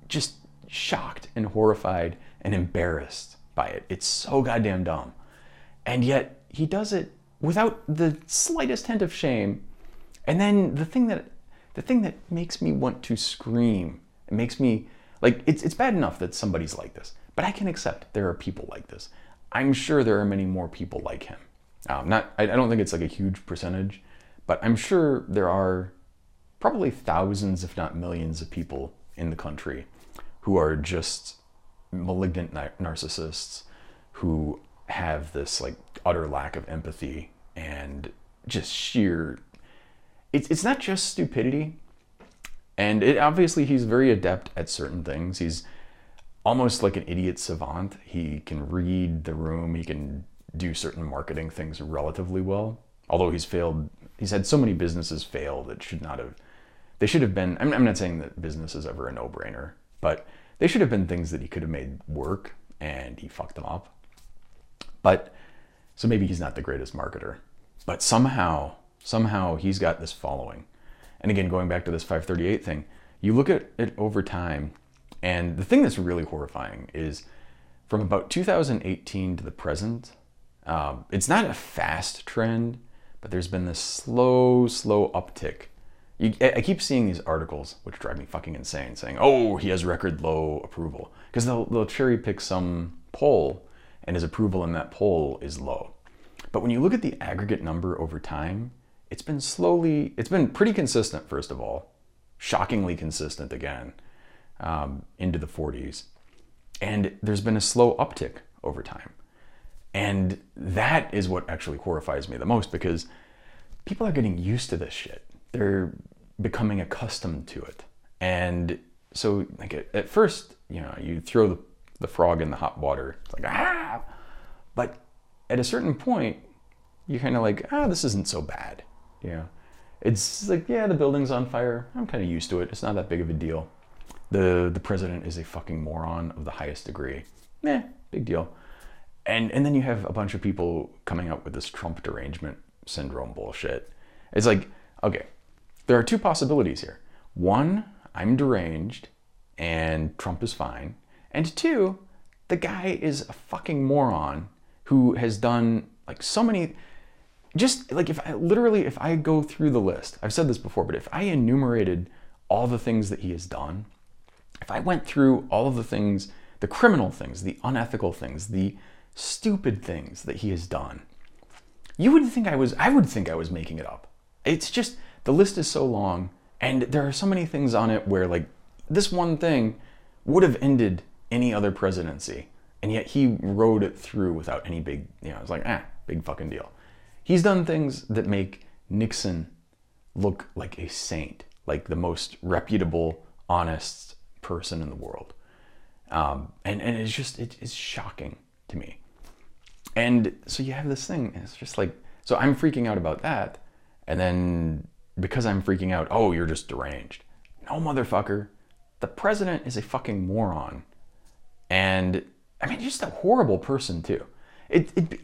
just shocked and horrified and embarrassed by it. It's so goddamn dumb. And yet he does it without the slightest hint of shame. And then the thing that the thing that makes me want to scream, it makes me like it's it's bad enough that somebody's like this, but I can accept there are people like this. I'm sure there are many more people like him. Um, not I, I don't think it's like a huge percentage, but I'm sure there are probably thousands, if not millions, of people in the country who are just malignant narcissists who have this like utter lack of empathy and just sheer it's, it's not just stupidity and it obviously he's very adept at certain things he's almost like an idiot savant. He can read the room. He can do certain marketing things relatively well. Although he's failed he's had so many businesses fail that should not have they should have been i'm, I'm not saying that business is ever a no-brainer but they should have been things that he could have made work and he fucked them up. But so maybe he's not the greatest marketer, but somehow, somehow he's got this following. And again, going back to this 538 thing, you look at it over time, and the thing that's really horrifying is from about 2018 to the present, um, it's not a fast trend, but there's been this slow, slow uptick. You, I keep seeing these articles, which drive me fucking insane, saying, oh, he has record low approval. Because they'll, they'll cherry pick some poll and his approval in that poll is low. But when you look at the aggregate number over time, it's been slowly, it's been pretty consistent, first of all, shockingly consistent again, um, into the 40s. And there's been a slow uptick over time. And that is what actually horrifies me the most because people are getting used to this shit. They're becoming accustomed to it. And so, like, at first, you know, you throw the the frog in the hot water. It's like, ah! But at a certain point, you're kind of like, ah, this isn't so bad. You know, it's like, yeah, the building's on fire. I'm kind of used to it. It's not that big of a deal. The the president is a fucking moron of the highest degree. Eh, big deal. And and then you have a bunch of people coming up with this Trump derangement syndrome bullshit. It's like, okay, there are two possibilities here. One, I'm deranged and Trump is fine. And two, the guy is a fucking moron who has done like so many just like if I literally if I go through the list, I've said this before, but if I enumerated all the things that he has done, if I went through all of the things, the criminal things, the unethical things, the stupid things that he has done, you wouldn't think I was I would think I was making it up. It's just the list is so long and there are so many things on it where like this one thing would have ended any other presidency. And yet he rode it through without any big, you know, it's like, ah, big fucking deal. He's done things that make Nixon look like a saint, like the most reputable, honest person in the world. Um, and, and it's just, it, it's shocking to me. And so you have this thing, it's just like, so I'm freaking out about that. And then because I'm freaking out, oh, you're just deranged. No, motherfucker. the president is a fucking moron. And I mean, just a horrible person too. It, it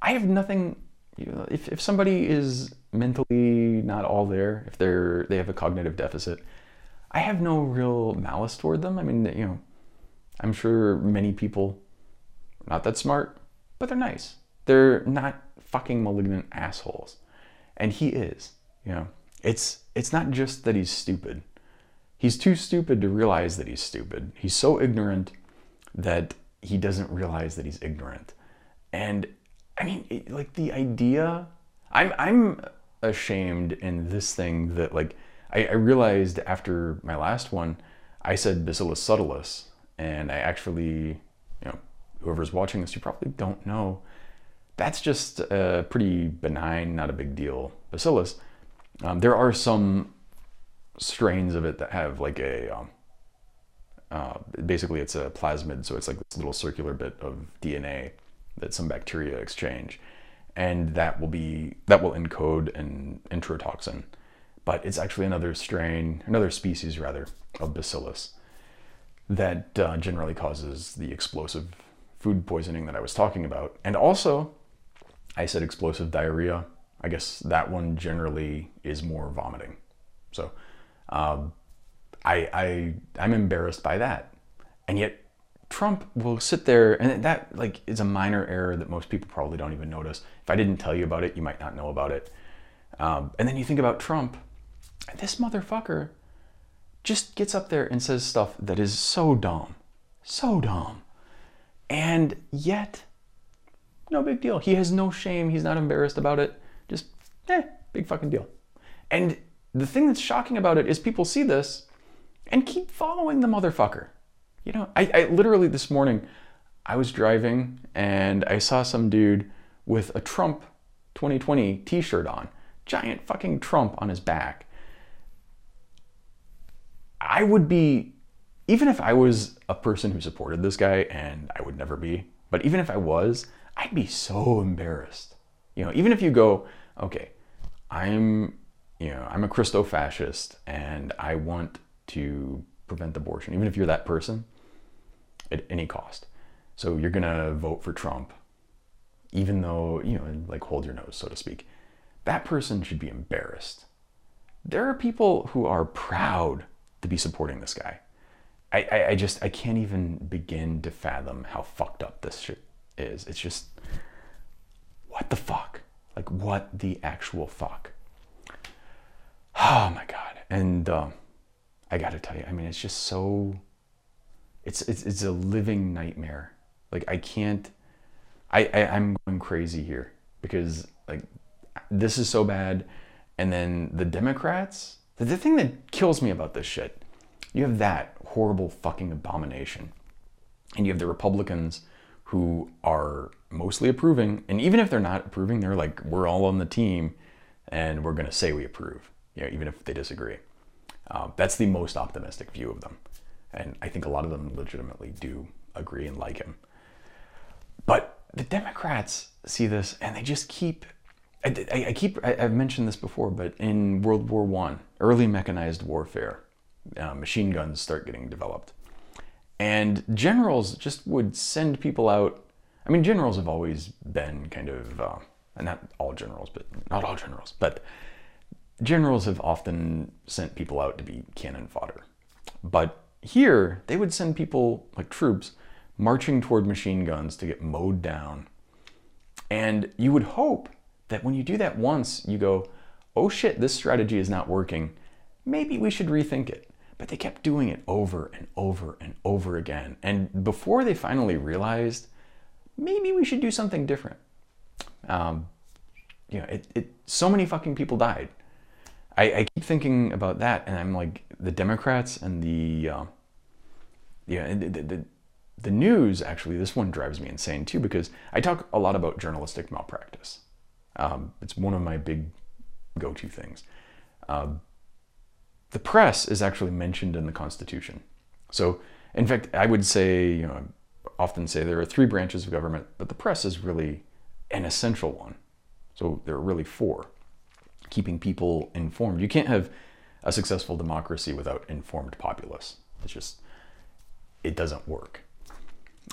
I have nothing, you know, if, if somebody is mentally not all there, if they're, they have a cognitive deficit, I have no real malice toward them. I mean, you know, I'm sure many people, are not that smart, but they're nice. They're not fucking malignant assholes. And he is, you know. It's it's not just that he's stupid. He's too stupid to realize that he's stupid. He's so ignorant that he doesn't realize that he's ignorant. And I mean, it, like the idea, I'm I'm ashamed in this thing that like I, I realized after my last one, I said Bacillus subtilis, and I actually, you know, whoever's watching this, you probably don't know. That's just a pretty benign, not a big deal bacillus. Um, there are some strains of it that have like a, um, uh, basically it's a plasmid, so it's like this little circular bit of DNA that some bacteria exchange, and that will be that will encode an enterotoxin, but it's actually another strain, another species rather of bacillus that uh, generally causes the explosive food poisoning that I was talking about, and also I said explosive diarrhea I guess that one generally is more vomiting. So um, I, I, I'm embarrassed by that. And yet Trump will sit there and that like is a minor error that most people probably don't even notice. If I didn't tell you about it, you might not know about it. Um, and then you think about Trump, this motherfucker just gets up there and says stuff that is so dumb, so dumb. And yet, no big deal. He has no shame. He's not embarrassed about it. Just, eh, big fucking deal. And the thing that's shocking about it is people see this and keep following the motherfucker. You know, I, I literally this morning, I was driving and I saw some dude with a Trump 2020 t shirt on, giant fucking Trump on his back. I would be, even if I was a person who supported this guy, and I would never be, but even if I was, I'd be so embarrassed. You know, even if you go, okay, I'm, you know, I'm a Christo-fascist and I want to prevent abortion, even if you're that person, at any cost. So you're gonna vote for Trump, even though, you know, like hold your nose, so to speak. That person should be embarrassed. There are people who are proud to be supporting this guy. I, I, I just, I can't even begin to fathom how fucked up this shit is. It's just, what the fuck? Like, what the actual fuck? Oh my god! And um, I got to tell you, I mean, it's just so. It's it's it's a living nightmare. Like I can't. I, I I'm going crazy here because like this is so bad, and then the Democrats. The thing that kills me about this shit, you have that horrible fucking abomination, and you have the Republicans who are mostly approving. And even if they're not approving, they're like, we're all on the team and we're going to say we approve, you know, even if they disagree. Uh, that's the most optimistic view of them. And I think a lot of them legitimately do agree and like him. But the Democrats see this and they just keep. I, I, I keep. I, have mentioned this before, but in World War One, early mechanized warfare, uh, machine guns start getting developed, and generals just would send people out. I mean, generals have always been kind of, uh, not all generals, but not all generals, but generals have often sent people out to be cannon fodder. But here, they would send people, like troops, marching toward machine guns to get mowed down. And you would hope that when you do that once, you go, oh shit, this strategy is not working. Maybe we should rethink it. But they kept doing it over and over and over again. And before they finally realized, maybe we should do something different. Um, you know, it, it, so many fucking people died. I, I, keep thinking about that, and I'm like, the Democrats and the, uh, yeah, the, the, the news actually, this one drives me insane too, because I talk a lot about journalistic malpractice. Um, it's one of my big go to things. Uh, the press is actually mentioned in the Constitution. So, in fact, I would say, you know, I often say there are three branches of government, but the press is really an essential one. So there are really four. Keeping people informed. You can't have a successful democracy without informed populace. It's just, it doesn't work.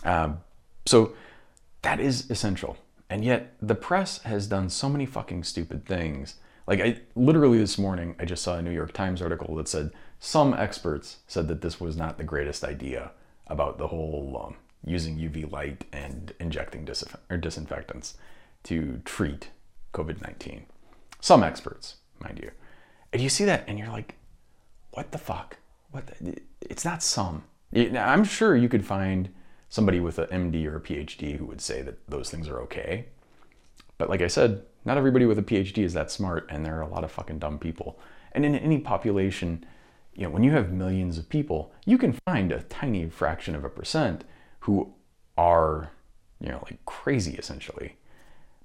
Um, so that is essential. And yet the press has done so many fucking stupid things. Like I literally this morning, I just saw a New York Times article that said some experts said that this was not the greatest idea about the whole um, using UV light and injecting or disinfectants to treat COVID 19. Some experts, mind you. And you see that and you're like, what the fuck? What? The? It's not some. I'm sure you could find somebody with an MD or a PhD who would say that those things are okay. But like I said, not everybody with a PhD is that smart, and there are a lot of fucking dumb people. And in any population, you know, when you have millions of people, you can find a tiny fraction of a percent who are, you know, like crazy essentially.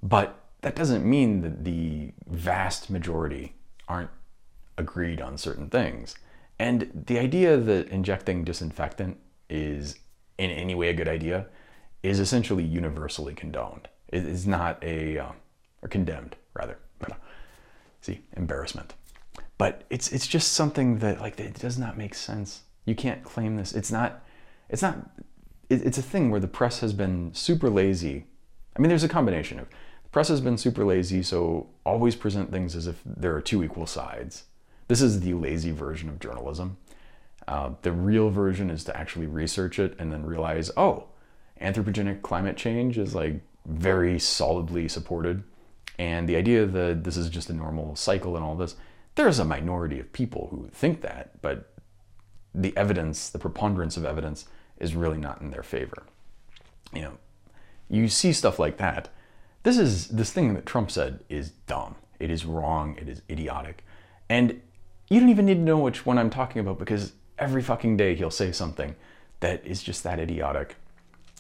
But that doesn't mean that the vast majority aren't agreed on certain things. And the idea that injecting disinfectant is in any way a good idea is essentially universally condoned. It is not a, uh, or condemned rather. See, embarrassment. But it's it's just something that like it does not make sense. You can't claim this. It's not. It's not. It, it's a thing where the press has been super lazy. I mean, there's a combination of the press has been super lazy, so always present things as if there are two equal sides. This is the lazy version of journalism. Uh, the real version is to actually research it and then realize, oh, anthropogenic climate change is like very solidly supported. And the idea that this is just a normal cycle and all this, there's a minority of people who think that, but the evidence, the preponderance of evidence, is really not in their favor. You know, you see stuff like that. This is this thing that Trump said is dumb. It is wrong. It is idiotic. And you don't even need to know which one I'm talking about because every fucking day he'll say something that is just that idiotic.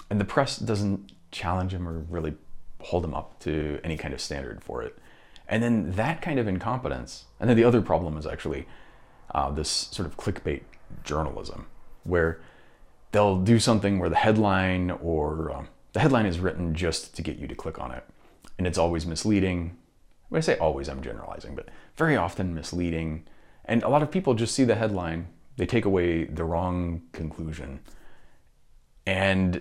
And the press doesn't challenge him or really hold him up to any kind of standard for it. And then that kind of incompetence, and then the other problem is actually uh, this sort of clickbait journalism, where they'll do something where the headline or um, the headline is written just to get you to click on it. And it's always misleading. When I say always, I'm generalizing, but very often misleading. And a lot of people just see the headline they take away the wrong conclusion. And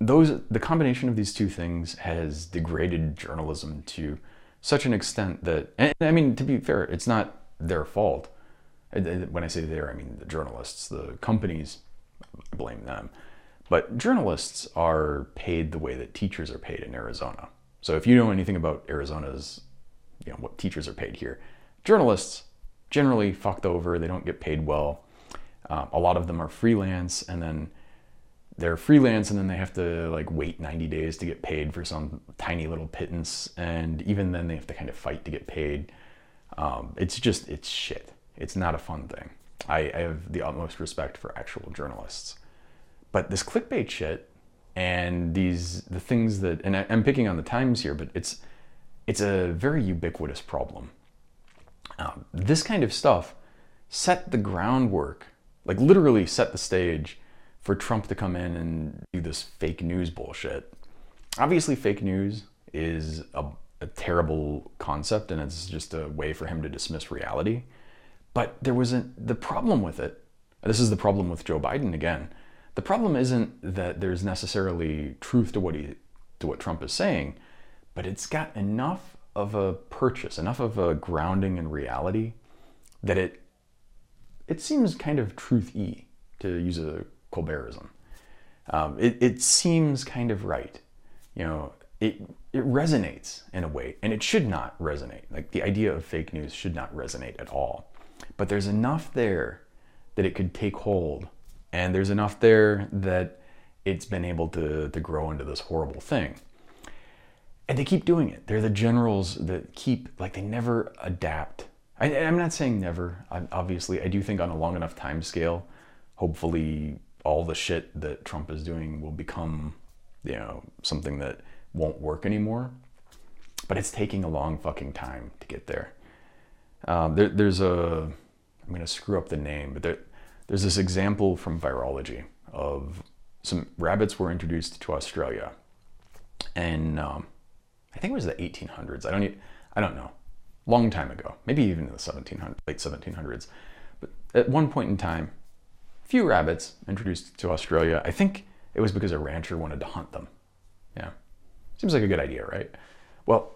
those the combination of these two things has degraded journalism to such an extent that and I mean to be fair, it's not their fault. When I say there, I mean the journalists, the companies blame them. But journalists are paid the way that teachers are paid in Arizona. So if you know anything about Arizona's, you know, what teachers are paid here, journalists generally fucked over, they don't get paid well. Uh, a lot of them are freelance, and then they're freelance, and then they have to like wait 90 days to get paid for some tiny little pittance, and even then they have to kind of fight to get paid. Um, it's just it's shit. It's not a fun thing. I, I have the utmost respect for actual journalists, but this clickbait shit and these the things that and I, I'm picking on the Times here, but it's it's a very ubiquitous problem. Um, this kind of stuff set the groundwork like literally set the stage for Trump to come in and do this fake news bullshit. Obviously, fake news is a, a terrible concept and it's just a way for him to dismiss reality. But there wasn't the problem with it. This is the problem with Joe Biden again. The problem isn't that there's necessarily truth to what he to what Trump is saying, but it's got enough of a purchase, enough of a grounding in reality that it it seems kind of truth-y, to use a Colbertism. Um, it, it seems kind of right. You know, it, it resonates in a way, and it should not resonate. Like the idea of fake news should not resonate at all. But there's enough there that it could take hold, and there's enough there that it's been able to, to grow into this horrible thing. And they keep doing it. They're the generals that keep, like, they never adapt I, am not saying never. I, obviously, I do think on a long enough time scale, hopefully, all the shit that Trump is doing will become, you know, something that won't work anymore. But it's taking a long fucking time to get there. Um, there there's a, I'm to screw up the name, but there, there's this example from virology of some rabbits were introduced to Australia, and um, I think it was the 1800s. I don't, I don't know long time ago, maybe even in the 1700s, late 1700s. But at one point in time, few rabbits introduced to Australia. I think it was because a rancher wanted to hunt them. Yeah. Seems like a good idea, right? Well,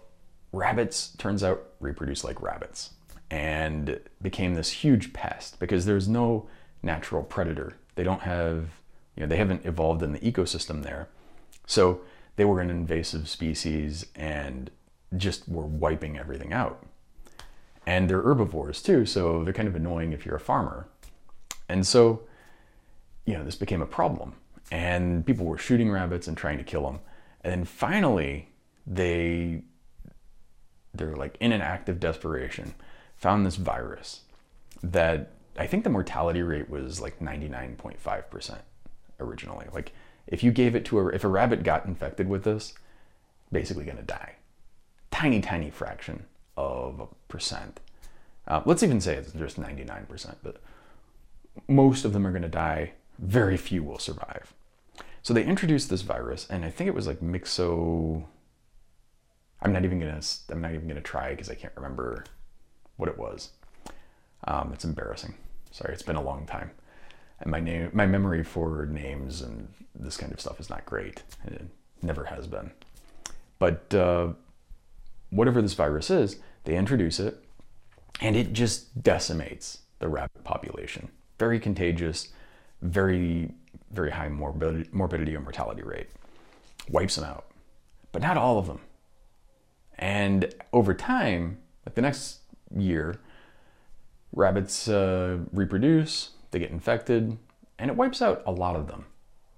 rabbits, turns out, reproduce like rabbits and became this huge pest because there's no natural predator. They don't have, you know, they haven't evolved in the ecosystem there. So they were an invasive species and just were wiping everything out. And they're herbivores too, so they're kind of annoying if you're a farmer. And so, you know, this became a problem. And people were shooting rabbits and trying to kill them. And then finally, they they're like in an act of desperation, found this virus that I think the mortality rate was like 99.5% originally. Like if you gave it to a if a rabbit got infected with this, basically going to die. Tiny tiny fraction of a percent. Uh, let's even say it's just 99%, but most of them are going to die. Very few will survive. So they introduced this virus, and I think it was like Mixo. I'm not even gonna. I'm not even gonna try because I can't remember what it was. Um, it's embarrassing. Sorry, it's been a long time, and my name, my memory for names and this kind of stuff is not great. It never has been. But uh, whatever this virus is, they introduce it, and it just decimates the rabbit population. Very contagious, very very high morbidity, morbidity or mortality rate. Wipes them out, but not all of them. And over time, like the next year, rabbits uh, reproduce, they get infected, and it wipes out a lot of them,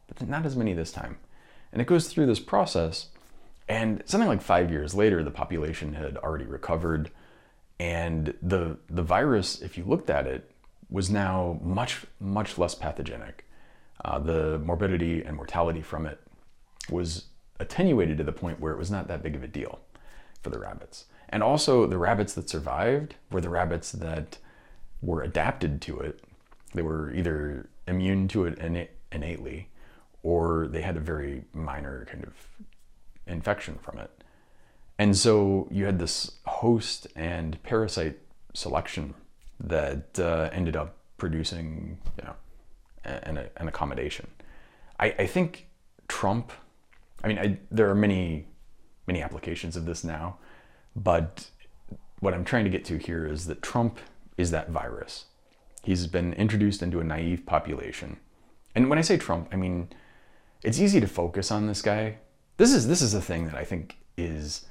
but not as many this time. And it goes through this process, and something like five years later, the population had already recovered, and the the virus, if you looked at it, was now much much less pathogenic. Uh, the morbidity and mortality from it was attenuated to the point where it was not that big of a deal for the rabbits. And also, the rabbits that survived were the rabbits that were adapted to it. They were either immune to it innately or they had a very minor kind of infection from it. And so you had this host and parasite selection that uh, ended up producing, you know, an, an accommodation. I, I think Trump, I mean, I, there are many, many applications of this now, but what I'm trying to get to here is that Trump is that virus. He's been introduced into a naive population. And when I say Trump, I mean, it's easy to focus on this guy. This is this is a thing that I think is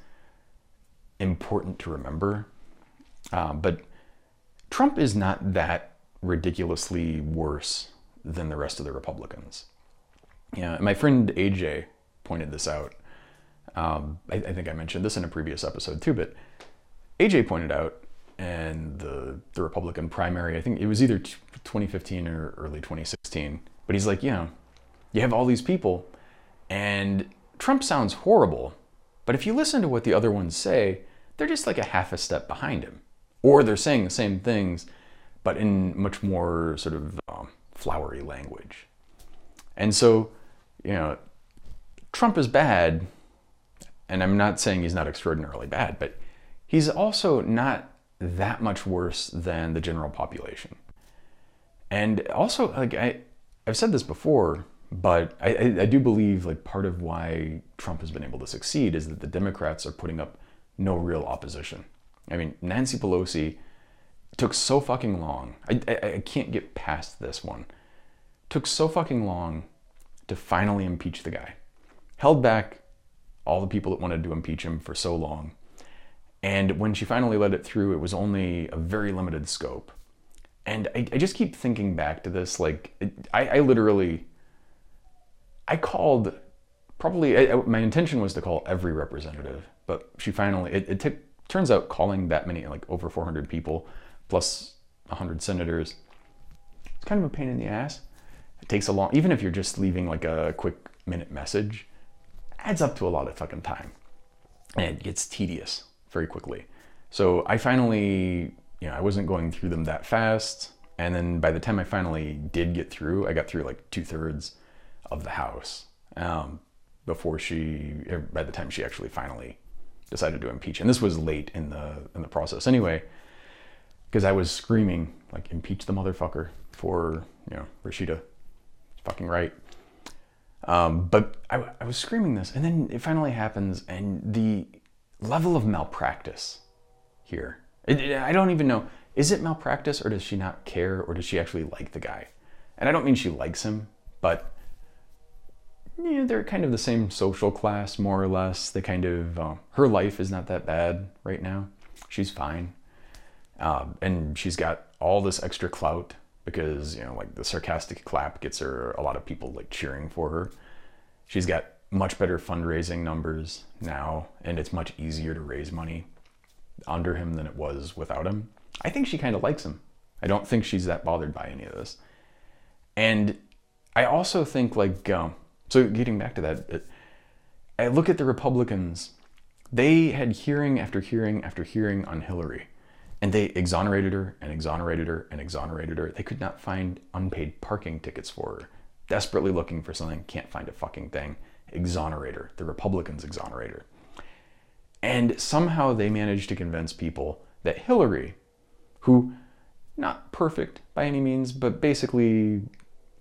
important to remember. Um, but Trump is not that ridiculously worse than the rest of the Republicans. Yeah, my friend AJ pointed this out. Um, I, I, think I mentioned this in a previous episode too, but AJ pointed out in the, the Republican primary, I think it was either 2015 or early 2016, but he's like, you know, you have all these people, and Trump sounds horrible, but if you listen to what the other ones say, they're just like a half a step behind him. Or they're saying the same things, but in much more sort of um, flowery language. And so, you know, Trump is bad, and I'm not saying he's not extraordinarily bad, but he's also not that much worse than the general population. And also, like I, I've said this before, but I, I, do believe like part of why Trump has been able to succeed is that the Democrats are putting up no real opposition. I mean, Nancy Pelosi took so fucking long. I, I, I can't get past this one. Took so fucking long to finally impeach the guy. Held back all the people that wanted to impeach him for so long. And when she finally let it through, it was only a very limited scope. And I, I just keep thinking back to this. Like, I, I literally, I called probably, I, my intention was to call every representative, but she finally, it, it took, turns out calling that many, like over 400 people plus 100 senators. It's kind of a pain in the ass. It takes a long, even if you're just leaving like a quick minute message, adds up to a lot of fucking time. And it gets tedious very quickly. So I finally, you know, I wasn't going through them that fast. And then by the time I finally did get through, I got through like two thirds of the house um, before she, er, by the time she actually finally decided to impeach. And this was late in the in the process anyway because I was screaming like impeach the motherfucker. for you know Rashida. Fucking right. Um, but I, I was screaming this, and then it finally happens, and the level of malpractice here. It, it, I don't even know. Is it malpractice, or does she not care, or does she actually like the guy? And I don't mean she likes him, but yeah, they're kind of the same social class, more or less. They kind of, uh, her life is not that bad right now. She's fine. Um, and she's got all this extra clout because, you know, like the sarcastic clap gets her a lot of people like cheering for her. She's got much better fundraising numbers now, and it's much easier to raise money under him than it was without him. I think she kind of likes him. I don't think she's that bothered by any of this. And I also think, like, um, so getting back to that, uh, I look at the Republicans. They had hearing after hearing after hearing on Hillary, and they exonerated her and exonerated her and exonerated her. They could not find unpaid parking tickets for her. Desperately looking for something, can't find a fucking thing. Exonerator. The Republicans exonerator. And somehow they managed to convince people that Hillary, who, not perfect by any means, but basically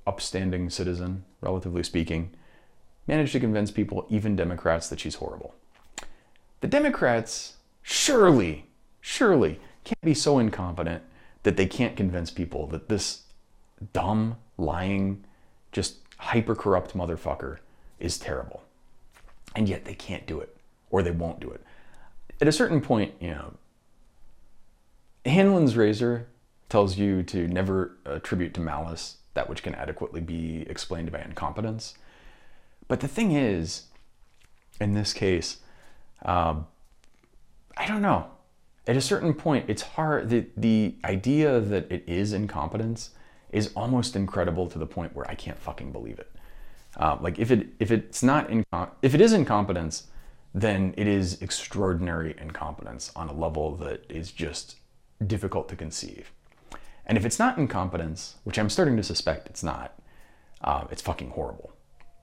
upstanding citizen, relatively speaking, managed to convince people, even Democrats, that she's horrible. The Democrats surely, surely can't be so incompetent that they can't convince people that this dumb, lying, just hyper corrupt motherfucker is terrible. And yet they can't do it, or they won't do it. At a certain point, you know, Hanlon's razor tells you to never attribute to malice that which can adequately be explained by incompetence. But the thing is, in this case, um, I don't know. At a certain point, it's hard. The, the idea that it is incompetence is almost incredible to the point where I can't fucking believe it. Uh, like if it if it's not incom- if it is incompetence, then it is extraordinary incompetence on a level that is just difficult to conceive. And if it's not incompetence, which I'm starting to suspect it's not, uh, it's fucking horrible.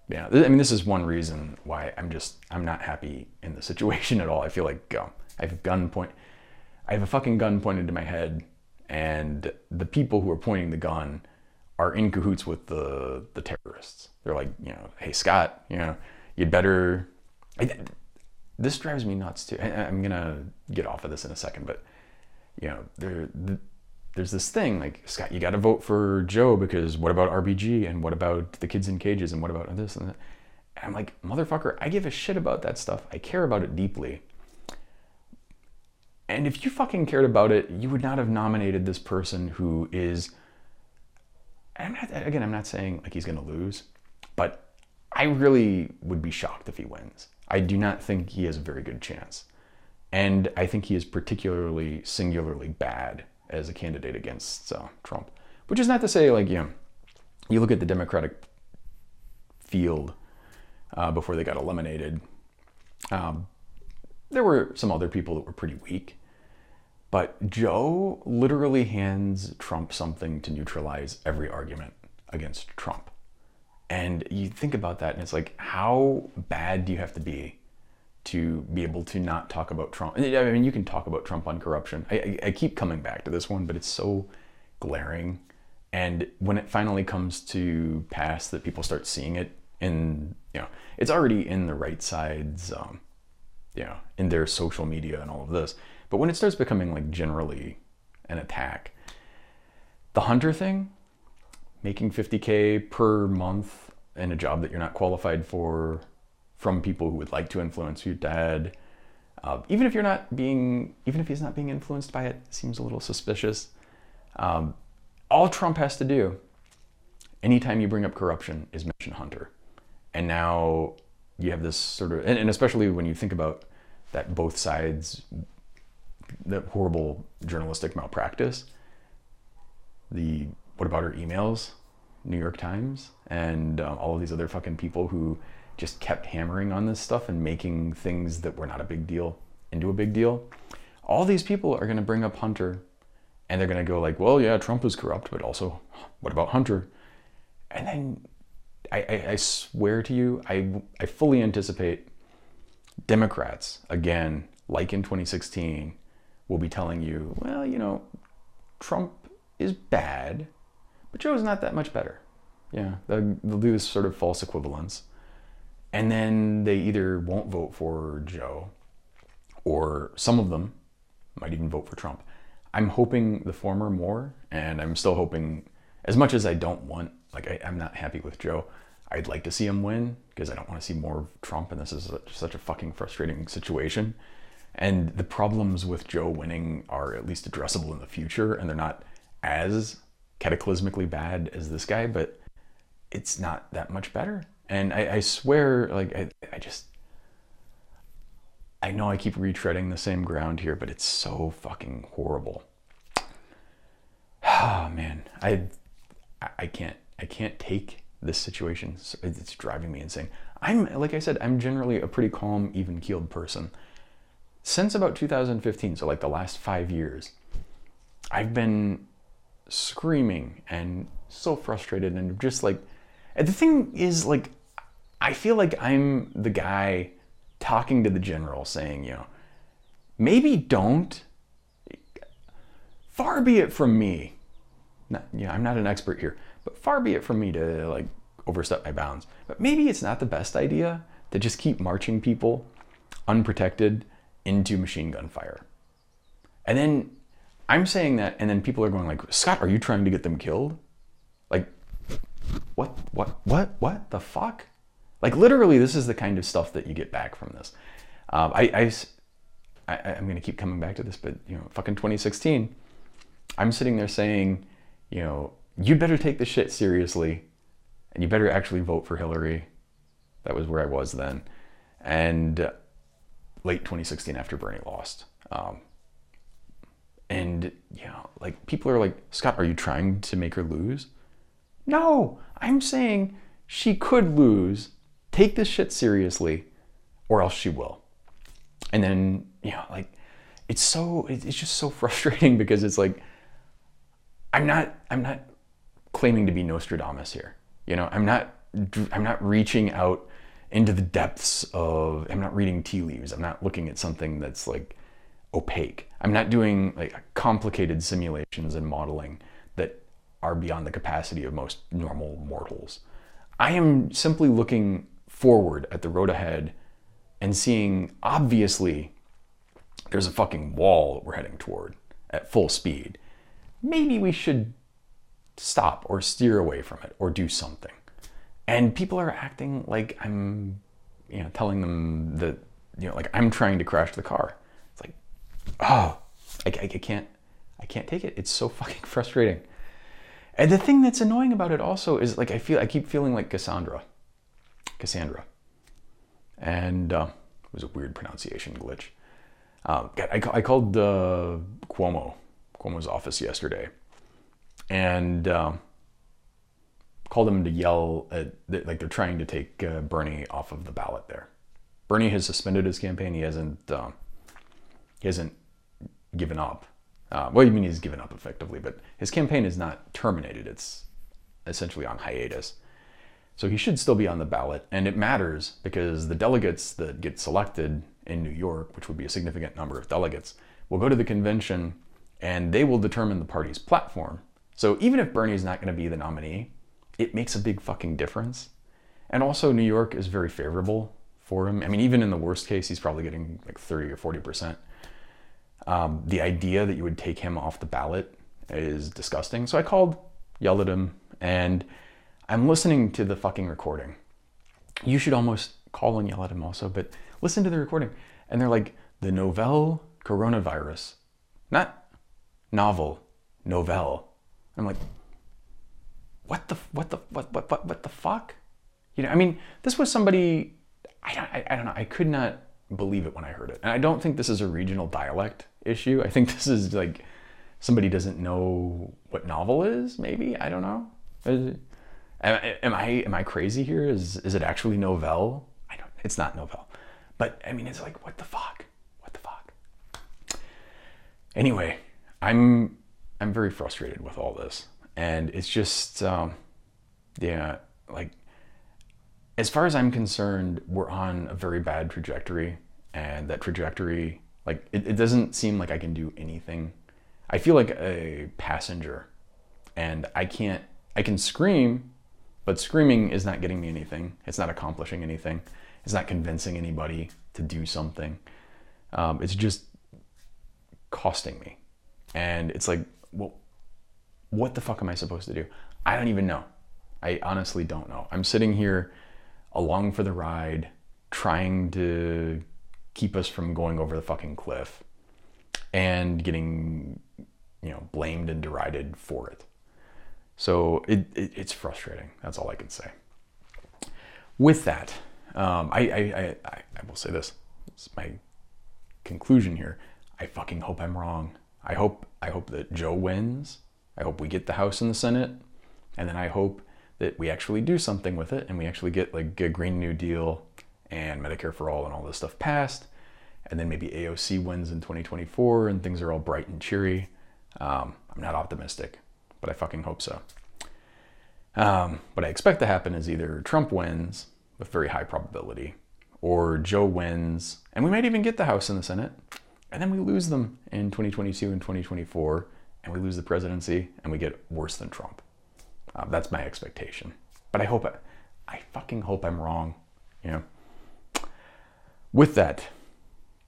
Yeah, I mean, this is one reason why I'm just I'm not happy in the situation at all. I feel like I have a gun point, I have a fucking gun pointed to my head, and the people who are pointing the gun are in cahoots with the the terrorists. They're like, you know, hey Scott, you know, you'd better. I, this drives me nuts too. I, am gonna get off of this in a second, but you know, they're. The, there's this thing like Scott, you got to vote for Joe because what about RBG and what about the kids in cages and what about this and that? And I'm like, motherfucker, I give a shit about that stuff. I care about it deeply. And if you fucking cared about it, you would not have nominated this person who is. I'm not, again, I'm not saying like he's going to lose, but I really would be shocked if he wins. I do not think he has a very good chance. And I think he is particularly singularly bad as a candidate against uh, Trump. Which is not to say, like, you know, you look at the Democratic field uh, before they got eliminated, um, there were some other people that were pretty weak. But Joe literally hands Trump something to neutralize every argument against Trump. And you think about that, and it's like, how bad do you have to be to be able to not talk about Trump. I mean, you can talk about Trump on corruption. I, I, I, keep coming back to this one, but it's so glaring. And when it finally comes to pass, that people start seeing it and you know, it's already in the right sides, um, you know, in their social media and all of this. But when it starts becoming like generally an attack, the hunter thing, making 50K per month in a job that you're not qualified for, from people who would like to influence your dad. Uh, even if you're not being, even if he's not being influenced by it, seems a little suspicious. Um, all Trump has to do, anytime you bring up corruption, is mention Hunter. And now you have this sort of, and, and especially when you think about that both sides, the horrible journalistic malpractice, the what about her emails, New York Times, and um, all of these other fucking people who just kept hammering on this stuff and making things that were not a big deal into a big deal. All these people are going to bring up Hunter and they're going to go like, well, yeah, Trump is corrupt, but also, what about Hunter? And then I, I, I swear to you, I, I fully anticipate Democrats, again, like in 2016, will be telling you, well, you know, Trump is bad, but Joe's not that much better. Yeah, they'll, they'll do this sort of false equivalence. And then they either won't vote for Joe, or some of them might even vote for Trump. I'm hoping the former more, and I'm still hoping, as much as I don't want, like, I, am not happy with Joe, I'd like to see him win because I don't want to see more of Trump, and this is such, such a fucking frustrating situation. And the problems with Joe winning are at least addressable in the future, and they're not as cataclysmically bad as this guy, but it's not that much better. And I, I swear, like, I, I just, I know I keep retreading the same ground here, but it's so fucking horrible. Oh man, I, I can't, I can't take this situation. It's driving me insane. I'm, like I said, I'm generally a pretty calm, even keeled person. Since about 2015, so like the last five years, I've been screaming and so frustrated and just like, the thing is, like, I feel like I'm the guy talking to the general saying, you know, maybe don't. Far be it from me. Not, you know, I'm not an expert here, but far be it from me to like overstep my bounds. But maybe it's not the best idea to just keep marching people unprotected into machine gun fire. And then I'm saying that, and then people are going like, Scott, are you trying to get them killed? What, what, what, what the fuck? Like literally, this is the kind of stuff that you get back from this. Um, I, I, I, am going to keep coming back to this, but you know, fucking 2016, I'm sitting there saying, you know, you better take this shit seriously, and you better actually vote for Hillary. That was where I was then, and uh, late 2016 after Bernie lost. Um, and you know, like people are like, Scott, are you trying to make her lose? No, I'm saying she could lose take this shit seriously or else she will. And then, you know, like it's so it's just so frustrating because it's like I'm not I'm not claiming to be Nostradamus here. You know, I'm not I'm not reaching out into the depths of I'm not reading tea leaves. I'm not looking at something that's like opaque. I'm not doing like complicated simulations and modeling are beyond the capacity of most normal mortals. I am simply looking forward at the road ahead and seeing obviously there's a fucking wall we're heading toward at full speed, maybe we should stop or steer away from it or do something. And people are acting like I'm, you know, telling them that, you know, like I'm trying to crash the car. It's like, oh, I, I, I can't, I can't take it. It's so fucking frustrating. And the thing that's annoying about it also is like I feel I keep feeling like Cassandra. Cassandra. And uh, it was a weird pronunciation glitch. Uh, I, I, called uh, Cuomo, Cuomo's office yesterday, and uh, called him to yell at, like they're trying to take uh, Bernie off of the ballot there. Bernie has suspended his campaign. He hasn't, uh, he hasn't given up. Uh, well, you mean he's given up effectively, but his campaign is not terminated. It's essentially on hiatus. So he should still be on the ballot. And it matters because the delegates that get selected in New York, which would be a significant number of delegates, will go to the convention and they will determine the party's platform. So even if Bernie's not going to be the nominee, it makes a big fucking difference. And also, New York is very favorable for him. I mean, even in the worst case, he's probably getting like 30 or 40%. Um, the idea that you would take him off the ballot is disgusting. So I called, yelled at him, and I'm listening to the fucking recording. You should almost call and yell at him also, but listen to the recording. And they're like, the novel coronavirus, not novel, novel. I'm like, what the, what the, what, what, what, what the fuck? You know, I mean, this was somebody, I don't, I, I don't know, I could not believe it when I heard it. And I don't think this is a regional dialect issue. I think this is like somebody doesn't know what novel is, maybe. I don't know. Am, I am I crazy here? Is is it actually Novell? I don't. It's not Novell, but I mean, it's like what the fuck? What the fuck? Anyway, I'm I'm very frustrated with all this, and it's just um, yeah, like as far as I'm concerned, we're on a very bad trajectory, and that trajectory, like it, it doesn't seem like I can do anything. I feel like a passenger, and I can't I can scream, but screaming is not getting me anything. It's not accomplishing anything. It's not convincing anybody to do something. Um, it's just costing me. And it's like, well, what the fuck am I supposed to do? I don't even know. I honestly don't know. I'm sitting here along for the ride, trying to keep us from going over the fucking cliff and getting, you know, blamed and derided for it. So it, it it's frustrating. That's all I can say. With that, um, I, I, I, I will say this. It's my conclusion here. I fucking hope I'm wrong. I hope I hope that Joe wins. I hope we get the House and the Senate, and then I hope that we actually do something with it and we actually get like a Green New Deal and Medicare for all and all this stuff passed, and then maybe AOC wins in 2024 and things are all bright and cheery. Um, I'm not optimistic, but I fucking hope so. Um, what I expect to happen is either Trump wins with very high probability, or Joe wins, and we might even get the House and the Senate, and then we lose them in 2022 and 2024, and we lose the presidency, and we get worse than Trump. Uh, that's my expectation. But I hope, I, I fucking hope I'm wrong. You know. With that,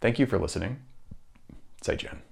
thank you for listening. Say Jen.